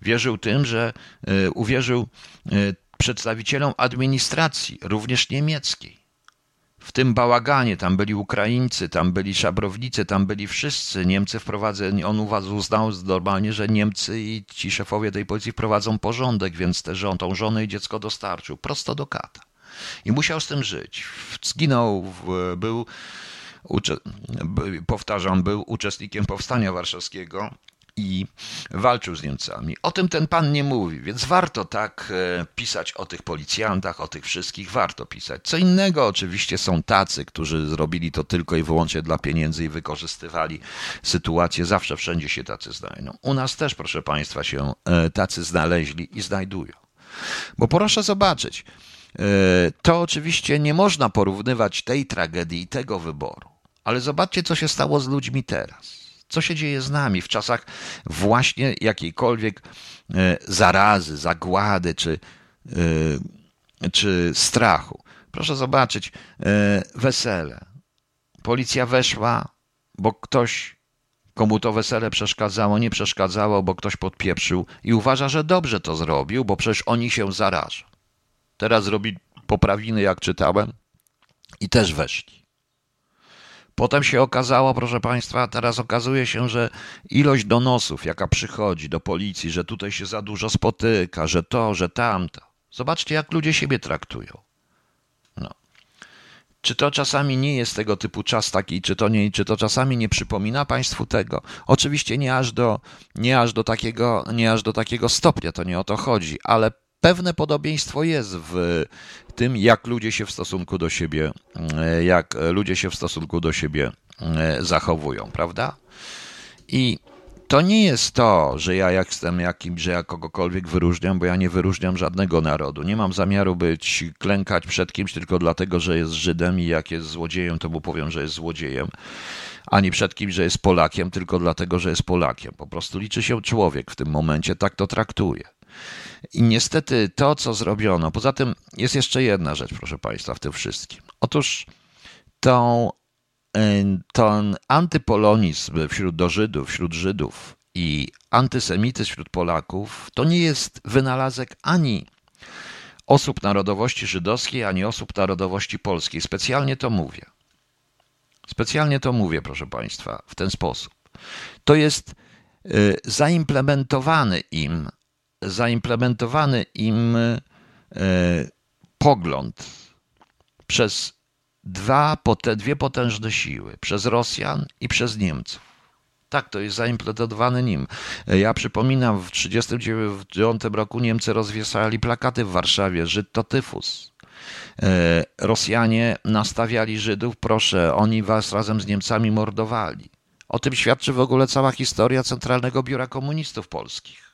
Wierzył tym, że e, uwierzył e, przedstawicielom administracji, również niemieckiej. W tym bałaganie tam byli Ukraińcy, tam byli szabrownicy, tam byli wszyscy. Niemcy wprowadzą, on uznał normalnie, że Niemcy i ci szefowie tej policji wprowadzą porządek, więc te żon, tą żonę i dziecko dostarczył prosto do kata. I musiał z tym żyć. Zginął, był, powtarzam, był uczestnikiem powstania warszawskiego i walczył z Niemcami. O tym ten pan nie mówi, więc warto tak e, pisać o tych policjantach, o tych wszystkich, warto pisać. Co innego oczywiście są tacy, którzy zrobili to tylko i wyłącznie dla pieniędzy i wykorzystywali sytuację. Zawsze wszędzie się tacy znajdą. U nas też, proszę państwa, się e, tacy znaleźli i znajdują. Bo proszę zobaczyć, e, to oczywiście nie można porównywać tej tragedii i tego wyboru. Ale zobaczcie, co się stało z ludźmi teraz. Co się dzieje z nami w czasach właśnie jakiejkolwiek e, zarazy, zagłady czy, e, czy strachu? Proszę zobaczyć, e, wesele. Policja weszła, bo ktoś, komu to wesele przeszkadzało, nie przeszkadzało, bo ktoś podpieprzył i uważa, że dobrze to zrobił, bo przecież oni się zarażą. Teraz robi poprawiny, jak czytałem, i też weszli. Potem się okazało, proszę Państwa, teraz okazuje się, że ilość donosów, jaka przychodzi do policji, że tutaj się za dużo spotyka, że to, że tamto. Zobaczcie, jak ludzie siebie traktują. No. Czy to czasami nie jest tego typu czas taki, czy to, nie, czy to czasami nie przypomina Państwu tego? Oczywiście nie aż, do, nie, aż do takiego, nie aż do takiego stopnia, to nie o to chodzi, ale pewne podobieństwo jest w tym, jak ludzie się w stosunku do siebie, jak ludzie się w stosunku do siebie e, zachowują, prawda? I to nie jest to, że ja jak jestem jakimś, że ja kogokolwiek wyróżniam, bo ja nie wyróżniam żadnego narodu. Nie mam zamiaru być, klękać przed kimś tylko dlatego, że jest Żydem i jak jest złodziejem, to mu powiem, że jest złodziejem. Ani przed kimś, że jest Polakiem, tylko dlatego, że jest Polakiem. Po prostu liczy się człowiek w tym momencie, tak to traktuje. I niestety to, co zrobiono, poza tym jest jeszcze jedna rzecz, proszę Państwa, w tym wszystkim. Otóż tą ten antypolonizm wśród do Żydów, wśród Żydów i antysemityzm wśród Polaków to nie jest wynalazek ani osób narodowości żydowskiej, ani osób narodowości polskiej. Specjalnie to mówię. Specjalnie to mówię, proszę Państwa, w ten sposób. To jest y, zaimplementowany im, zaimplementowany im y, pogląd przez dwa, dwie potężne siły przez Rosjan i przez Niemców. Tak, to jest zaimplementowane nim. Ja przypominam, w 1939 roku Niemcy rozwiesali plakaty w Warszawie, Żyd to tyfus. E, Rosjanie nastawiali Żydów, proszę, oni was razem z Niemcami mordowali. O tym świadczy w ogóle cała historia Centralnego Biura Komunistów Polskich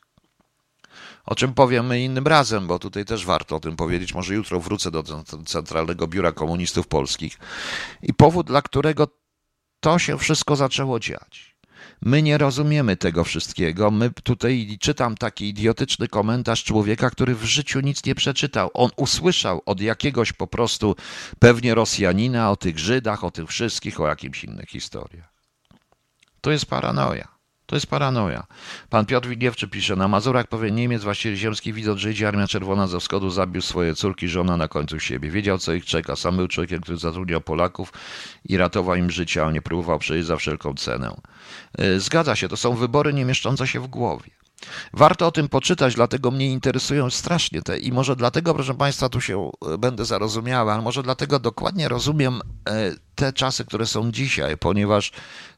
o czym powiemy innym razem, bo tutaj też warto o tym powiedzieć. Może jutro wrócę do Centralnego Biura Komunistów Polskich. I powód, dla którego to się wszystko zaczęło dziać. My nie rozumiemy tego wszystkiego. My tutaj czytam taki idiotyczny komentarz człowieka, który w życiu nic nie przeczytał. On usłyszał od jakiegoś po prostu pewnie Rosjanina o tych Żydach, o tych wszystkich, o jakimś innych historiach. To jest paranoja. To jest paranoja. Pan Piotr Wigiewczy pisze, na Mazurach pewien Niemiec, właściciel ziemski, widząc, że idzie armia czerwona ze wschodu, zabił swoje córki, żona na końcu siebie. Wiedział, co ich czeka. Sam był człowiekiem, który zatrudniał Polaków i ratował im życie, a nie próbował przejść za wszelką cenę. E, zgadza się, to są wybory nie mieszczące się w głowie. Warto o tym poczytać, dlatego mnie interesują strasznie te i może dlatego, proszę Państwa, tu się e, będę zarozumiała, ale może dlatego dokładnie rozumiem e, te czasy, które są dzisiaj, ponieważ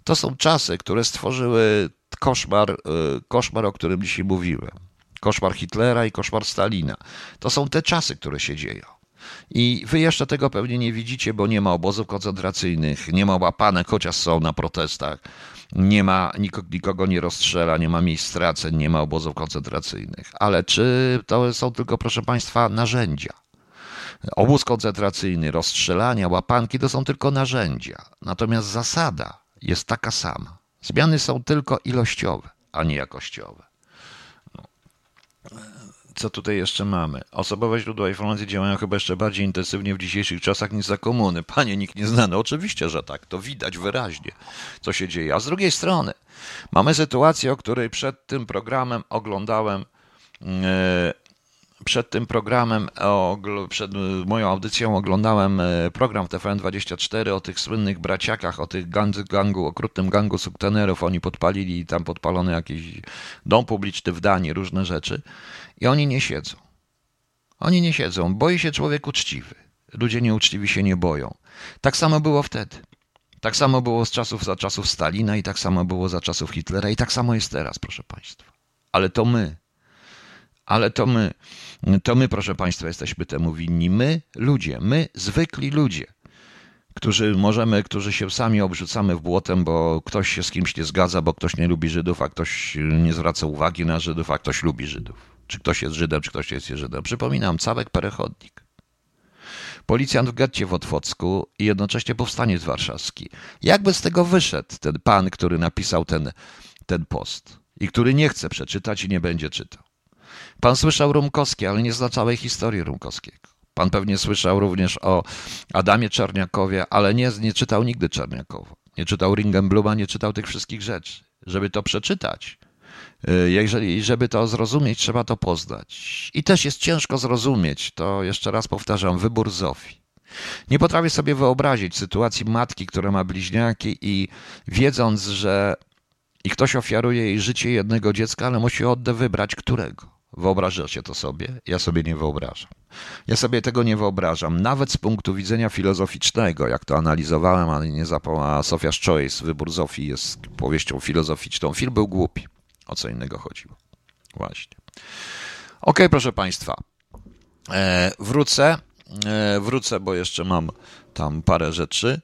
to są czasy, które stworzyły koszmar, y, koszmar, o którym dzisiaj mówiłem. Koszmar Hitlera i koszmar Stalina. To są te czasy, które się dzieją. I wy jeszcze tego pewnie nie widzicie, bo nie ma obozów koncentracyjnych, nie ma łapanek, chociaż są na protestach, nie ma, nikogo nie rozstrzela, nie ma miejsc straceń, nie ma obozów koncentracyjnych. Ale czy to są tylko, proszę Państwa, narzędzia? Obóz koncentracyjny, rozstrzelania, łapanki to są tylko narzędzia. Natomiast zasada jest taka sama. Zmiany są tylko ilościowe, a nie jakościowe. No. Co tutaj jeszcze mamy? Osobowe źródła informacji działają chyba jeszcze bardziej intensywnie w dzisiejszych czasach niż za komuny. Panie, nikt nie znany. Oczywiście, że tak. To widać wyraźnie, co się dzieje. A z drugiej strony mamy sytuację, o której przed tym programem oglądałem e, przed tym programem, przed moją audycją oglądałem e, program TVN24 o tych słynnych braciakach, o tych gangu, gangu okrutnym gangu subtenerów. Oni podpalili tam podpalony jakiś dom publiczny w Danii, różne rzeczy. I oni nie siedzą. Oni nie siedzą. Boi się człowiek uczciwy. Ludzie nieuczciwi się nie boją. Tak samo było wtedy. Tak samo było z czasów, za czasów Stalina i tak samo było za czasów Hitlera i tak samo jest teraz, proszę Państwa. Ale to my, ale to my, to my, proszę Państwa, jesteśmy temu winni. My, ludzie, my, zwykli ludzie, którzy możemy, którzy się sami obrzucamy w błotem, bo ktoś się z kimś nie zgadza, bo ktoś nie lubi Żydów, a ktoś nie zwraca uwagi na Żydów, a ktoś lubi Żydów. Czy ktoś jest Żydem, czy ktoś jest Żydem. Przypominam, całek perechodnik. Policjant w getcie w Otwocku i jednocześnie powstaniec warszawski. Jakby z tego wyszedł ten pan, który napisał ten, ten post i który nie chce przeczytać i nie będzie czytał? Pan słyszał Rumkowskie, ale nie zna całej historii Rumkowskiego. Pan pewnie słyszał również o Adamie Czarniakowie, ale nie, nie czytał nigdy Czarniakowa. Nie czytał Ringenbluma, nie czytał tych wszystkich rzeczy. Żeby to przeczytać, y, jeżeli, żeby to zrozumieć, trzeba to poznać. I też jest ciężko zrozumieć, to jeszcze raz powtarzam, wybór Zofii. Nie potrafię sobie wyobrazić sytuacji matki, która ma bliźniaki i wiedząc, że i ktoś ofiaruje jej życie jednego dziecka, ale musi oddać wybrać którego Wyobrażacie to sobie? Ja sobie nie wyobrażam. Ja sobie tego nie wyobrażam, nawet z punktu widzenia filozoficznego, jak to analizowałem, ale nie zapomniała Sofia's Choice, Wybór Zofii jest powieścią filozoficzną. Film był głupi. O co innego chodziło. Właśnie. Ok, proszę Państwa. E, wrócę. E, wrócę, bo jeszcze mam tam parę rzeczy.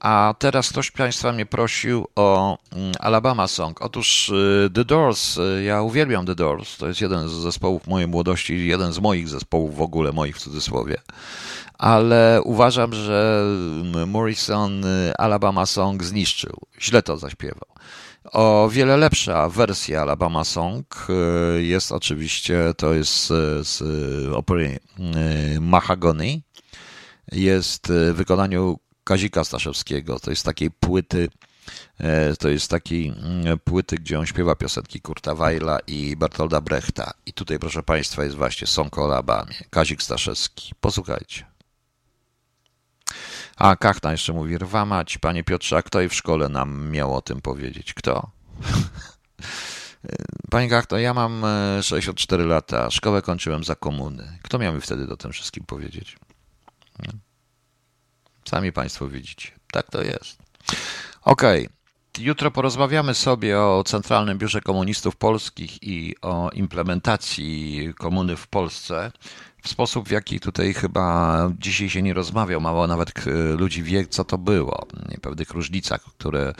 A teraz ktoś Państwa mnie prosił o mm, Alabama Song. Otóż y, The Doors, y, ja uwielbiam The Doors, to jest jeden z zespołów mojej młodości, jeden z moich zespołów w ogóle, moich w cudzysłowie. Ale uważam, że mm, Morrison y, Alabama Song zniszczył. Źle to zaśpiewał. O wiele lepsza wersja Alabama Song jest oczywiście, to jest z opery Mahagony. Jest w wykonaniu Kazika Staszewskiego. To jest takiej płyty, e, to jest takiej mm, płyty, gdzie on śpiewa piosenki Kurta Weila i Bertolda Brechta. I tutaj, proszę Państwa, jest właśnie Song o Alabamie. Kazik Staszewski. Posłuchajcie. A Kachna jeszcze mówi, rwa mać, panie Piotrze, a kto i w szkole nam miał o tym powiedzieć? Kto? *laughs* Panie Kachno, ja mam 64 e, lata, szkołę kończyłem za komuny. Kto miał mi wtedy do tym wszystkim powiedzieć? Sami Państwo widzicie. Tak to jest. Okej. Okay. Jutro porozmawiamy sobie o Centralnym Biurze Komunistów Polskich i o implementacji komuny w Polsce. W sposób, w jaki tutaj chyba dzisiaj się nie rozmawiał, mało nawet ludzi wie, co to było. Pewnych różnicach, które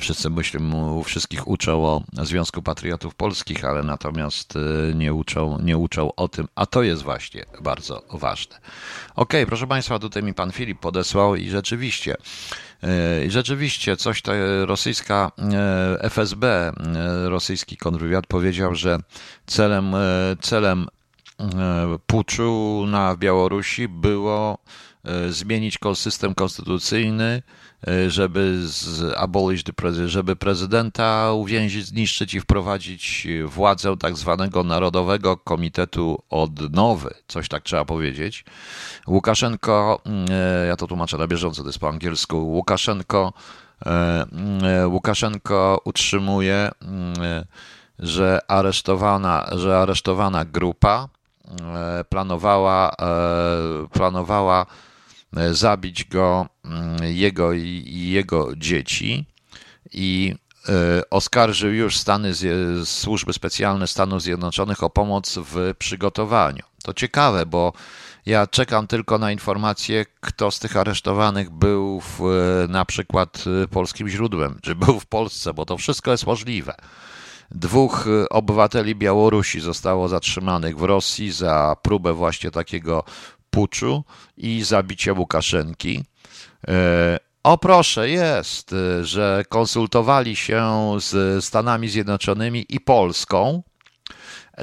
wszyscy myślą, wszystkich uczą o Związku Patriotów Polskich, ale natomiast e, nie uczą, nie uczą o tym, a to jest właśnie bardzo ważne. Ok, proszę Państwa, tutaj mi pan Filip podesłał i rzeczywiście, e, rzeczywiście coś ta rosyjska FSB, rosyjski kontrwywiad powiedział, że celem, celem puczu na Białorusi było zmienić system konstytucyjny, E, żeby abolish the żeby prezydenta uwięzić, zniszczyć i wprowadzić władzę tak zwanego Narodowego Komitetu Odnowy, coś tak trzeba powiedzieć. Łukaszenko, mm, e, ja to tłumaczę na bieżąco, to jest po angielsku, Łukaszenko, Łukaszenko utrzymuje, że aresztowana, że aresztowana grupa planowała, planowała zabić go, mm, jego i jego dzieci i e, oskarżył już Stany, służby specjalne Stanów Zjednoczonych o pomoc w przygotowaniu. To ciekawe, bo ja czekam tylko na informację, kto z tych aresztowanych był w, na przykład polskim źródłem, czy był w Polsce, bo to wszystko jest możliwe. Dwóch obywateli Białorusi zostało zatrzymanych w Rosji za próbę właśnie takiego puczu i zabicia Łukaszenki. E, o proszę, jest, e, że konsultowali się z Stanami Zjednoczonymi i Polską.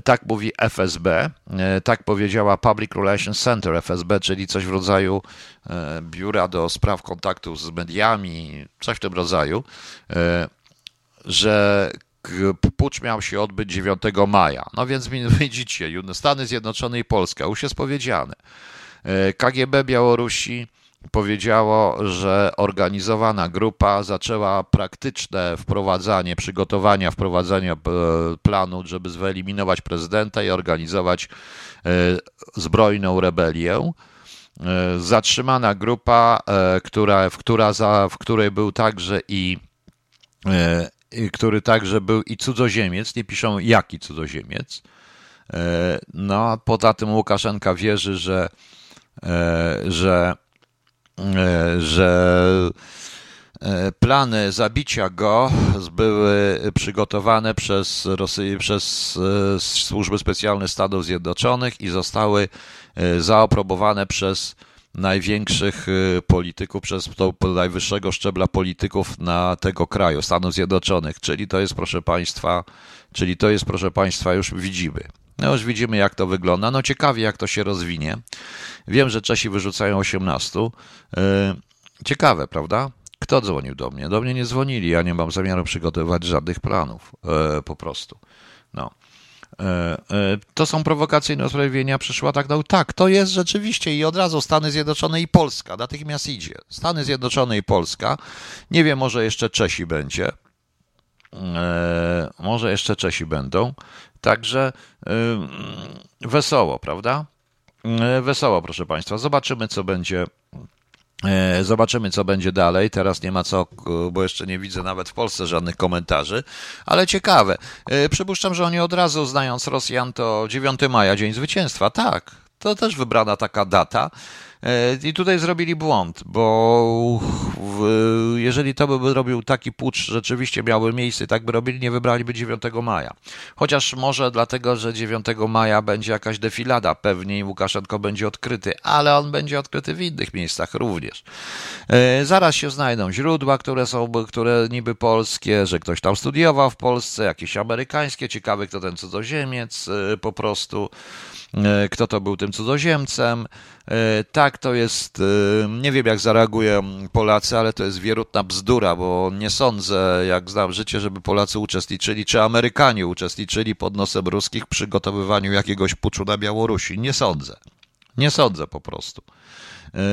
Tak mówi FSB, e, tak powiedziała Public Relations Center FSB, czyli coś w rodzaju biura do spraw kontaktów z mediami, coś w tym rodzaju, że pucz miał się odbyć 9 maja. No więc *laughs* widzicie, Stany Zjednoczone i Polska, już jest powiedziane. E, KGB Białorusi powiedziało, że organizowana grupa zaczęła praktyczne wprowadzanie, przygotowania wprowadzania e, planu, żeby wyeliminować prezydenta i organizować e, zbrojną rebelię. Zatrzymana grupa, która, w, która za, w której był także i który także był i cudzoziemiec, nie piszą jaki cudzoziemiec. No poza tym Łukaszenka wierzy, że że, e, że e, plany zabicia go były przygotowane przez, Rosy, przez służby specjalne Stanów Zjednoczonych i zostały zaaprobowane przez największych polityków, przez to najwyższego szczebla polityków na tego kraju, Stanów Zjednoczonych. Czyli to jest, proszę Państwa, czyli to jest, proszę Państwa, już widzimy. No już widzimy, jak to wygląda. No ciekawie, jak to się rozwinie. Wiem, że Czesi wyrzucają 18. E, ciekawe, prawda? Kto dzwonił do mnie? Do mnie nie dzwonili. Ja nie mam zamiaru przygotowywać żadnych planów. E, po prostu. No. E, to są prowokacyjne usprawiedliwienia. Przyszła tak, no tak, to jest rzeczywiście i od razu Stany Zjednoczone i Polska. Natychmiast idzie. Stany Zjednoczone i Polska. Nie wiem, może jeszcze Czesi będzie. Może jeszcze Czesi będą. Także wesoło, prawda? E, wesoło, proszę Państwa. Zobaczymy, co będzie. Zobaczymy, co będzie dalej. Teraz nie ma co, bo jeszcze nie widzę nawet w Polsce żadnych komentarzy, ale ciekawe. Przypuszczam, że oni od razu, znając Rosjan, to 9 maja, Dzień Zwycięstwa. Tak, to też wybrana taka data. E, I tutaj zrobili błąd, bo jeżeli to by robił taki pucz, rzeczywiście miałby miejsce, tak by robili, nie wybraliby 9 maja. Chociaż może dlatego, że 9 maja będzie jakaś defilada, pewnie Łukaszenko będzie odkryty, ale on będzie odkryty w innych miejscach również. E, zaraz się znajdą źródła, które są, które niby polskie, że ktoś tam studiował w Polsce, jakieś amerykańskie, ciekawy kto ten cudzoziemiec e, po prostu. Kto to był tym cudzoziemcem. E, tak, to jest, e, nie wiem jak zareagują Polacy, ale to jest wierutna bzdura, bo nie sądzę, jak znam życie, żeby Polacy uczestniczyli, czy Amerykanie uczestniczyli pod nosem ruskich w przygotowywaniu jakiegoś puczu na Białorusi. Nie sądzę. Nie sądzę po prostu.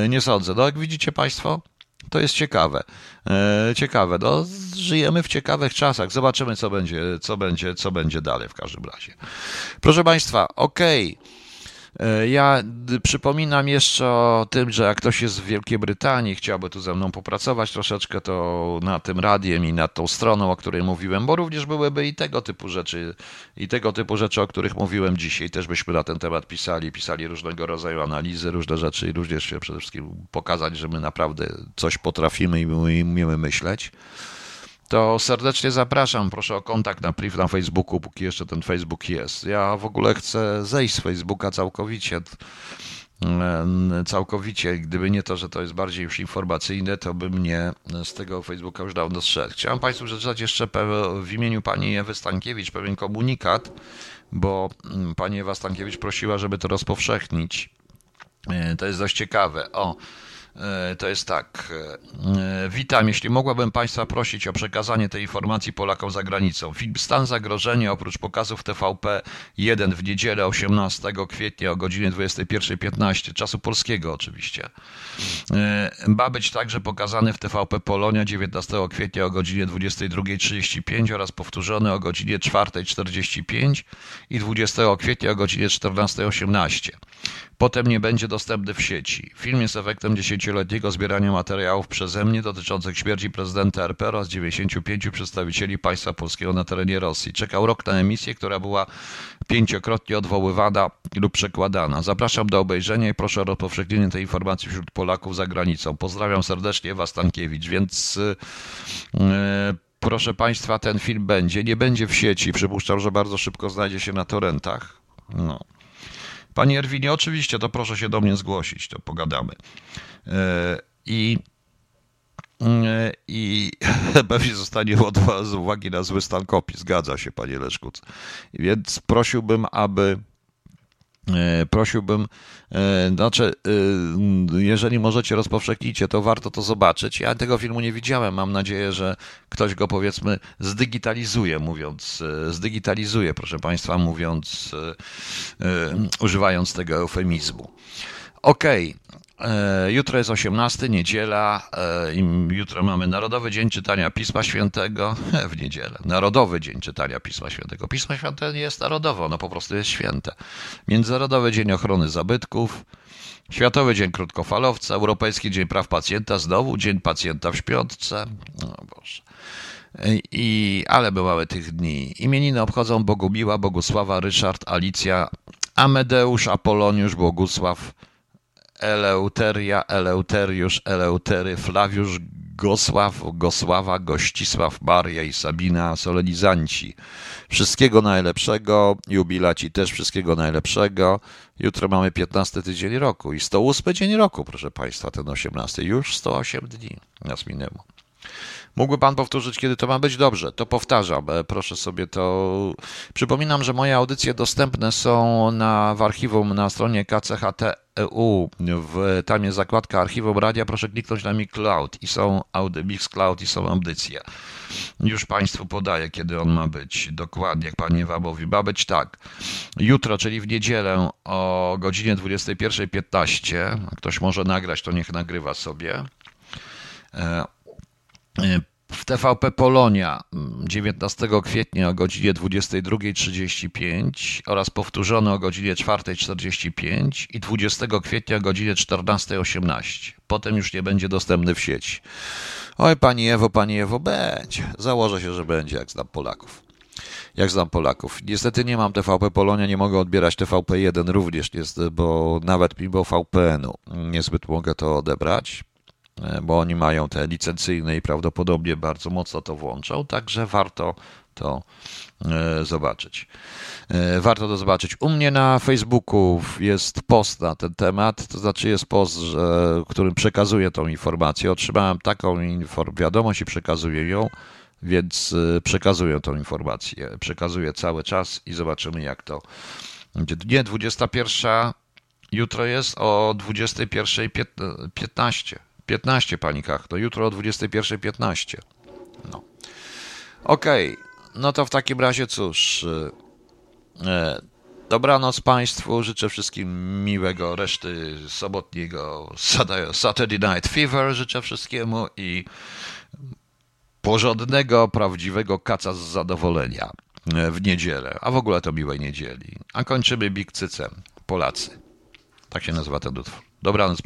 Nie sądzę. No jak widzicie Państwo, to jest ciekawe. Ciekawe. No, żyjemy w ciekawych czasach. Zobaczymy, co będzie, co będzie, co będzie dalej w każdym razie. Proszę Państwa, okej. Okay. E, ja przypominam jeszcze o tym, że jak ktoś jest w Wielkiej Brytanii, chciałby tu ze mną popracować troszeczkę, to na tym radiem i nad tą stroną, o której mówiłem, bo również byłyby i tego typu rzeczy, i tego typu rzeczy, o których mówiłem dzisiaj, też byśmy na ten temat pisali, pisali różnego rodzaju analizy, różne rzeczy i również się przede wszystkim pokazać, że my naprawdę coś potrafimy i umiemy myśleć to serdecznie zapraszam. Proszę o kontakt na priv na Facebooku, póki jeszcze ten Facebook jest. Ja w ogóle chcę zejść z Facebooka całkowicie. Całkowicie. Gdyby nie to, że to jest bardziej już informacyjne, to bym nie z tego Facebooka już dawno zszedł. Chciałem Państwu przeczytać jeszcze w imieniu pani Ewy Stankiewicz pewien komunikat, bo mm, pani Ewa Stankiewicz prosiła, żeby to rozpowszechnić. E, to jest dość ciekawe. O, E, to jest tak. E, witam. Jeśli mogłabym Państwa prosić o przekazanie tej informacji Polakom za granicą. Film Stan Zagrożenia oprócz pokazów TVP 1 w niedzielę 18 kwietnia o godzinie 21.15, czasu polskiego oczywiście. E, ma być także pokazany w TVP Polonia 19 kwietnia o godzinie 22.35 oraz powtórzony o godzinie 4.45 i 20 kwietnia o godzinie 14.18. Potem nie będzie dostępny w sieci. Film jest efektem dziesięcioletniego zbierania materiałów przeze mnie dotyczących śmierci prezydenta RP oraz 95 przedstawicieli państwa polskiego na terenie Rosji. Czekał rok na emisję, która była pięciokrotnie odwoływana lub przekładana. Zapraszam do obejrzenia i proszę o rozpowszechnienie tej informacji wśród Polaków za granicą. Pozdrawiam serdecznie, Ewa Stankiewicz. Więc yy, proszę Państwa, ten film będzie. Nie będzie w sieci. Przypuszczam, że bardzo szybko znajdzie się na torrentach. No. Panie Erwinie, oczywiście, to proszę się do mnie zgłosić, to pogadamy. E, I e, i *laughs* pewnie zostanie z uwagi na zły stan kopii. Zgadza się, panie Leszkuc. Więc prosiłbym, aby prosiłbym, e, znaczy, e, jeżeli możecie, rozpowszechnicie, to warto to zobaczyć. Ja tego filmu nie widziałem. Mam nadzieję, że ktoś go powiedzmy zdigitalizuje, mówiąc, zdigitalizuje, proszę Państwa, mówiąc, używając tego eufemizmu. Okej, okay. E, jutro jest 18, niedziela. E, jutro mamy Narodowy Dzień Czytania Pisma Świętego. *laughs* W niedzielę. Narodowy Dzień Czytania Pisma Świętego. Pismo Święte nie jest narodowe, ono po prostu jest święte. Międzynarodowy Dzień Ochrony Zabytków. Światowy Dzień Krótkofalowca. Europejski Dzień Praw Pacjenta. Znowu Dzień Pacjenta w Śpiątce. O Boże. I, ale bywały tych dni. Imieniny obchodzą Bogumiła, Bogusława, Ryszard, Alicja, Amedeusz, Apoloniusz, Bogusław, Eleuteria, Eleuteriusz, Eleutery, Flawiusz, Gosław, Gosława, Gościsław, Maria i Sabina, solenizanci. Wszystkiego najlepszego, jubilaci też wszystkiego najlepszego. Jutro mamy 15 tydzień roku i 108 dzień roku, proszę Państwa, ten 18. Już 108 dni nas minęło. Mógłby Pan powtórzyć, kiedy to ma być? Dobrze, to powtarzam. E, proszę sobie to. Przypominam, że moje audycje dostępne są na, w archiwum na stronie KCHT.eu. W, tam jest zakładka archiwum radia. Proszę kliknąć na Mixcloud i są Mixcloud i są audycje. Już Państwu podaję, kiedy on ma być. Dokładnie, jak Pan Ewa mówi. Ma być tak. Jutro, czyli w niedzielę o godzinie 21.15. Ktoś może nagrać, to niech nagrywa sobie. W TVP Polonia 19 kwietnia o godzinie 22.35 oraz powtórzony o godzinie 4.45 i 20 kwietnia o godzinie 14.18. Potem już nie będzie dostępny w sieci. Oj, pani Ewo, pani Ewo, będzie. Założę się, że będzie, jak znam Polaków. Jak znam Polaków. Niestety nie mam TVP Polonia, nie mogę odbierać TVP1 również, bo nawet mimo VPN-u niezbyt mogę to odebrać bo oni mają te licencyjne i prawdopodobnie bardzo mocno to włączą, także warto to e, zobaczyć. E, warto to zobaczyć. U mnie na Facebooku jest post na ten temat, to znaczy jest post, którym przekazuję tą informację. Otrzymałem taką wiadomość i przekazuję ją, więc e, przekazuję tą informację. Przekazuję cały czas i zobaczymy jak to. Nie, 21 jutro jest o 21.15. 15, pani Kach, to jutro o 21.15. No. Okej, okay. no to w takim razie cóż. E, dobranoc Państwu, życzę wszystkim miłego reszty sobotniego Saturday Night Fever, życzę wszystkiemu i porządnego, prawdziwego kaca z zadowolenia w niedzielę, a w ogóle to miłej niedzieli. A kończymy Big Cycem, Polacy. Tak się nazywa ten utwór. Dobranoc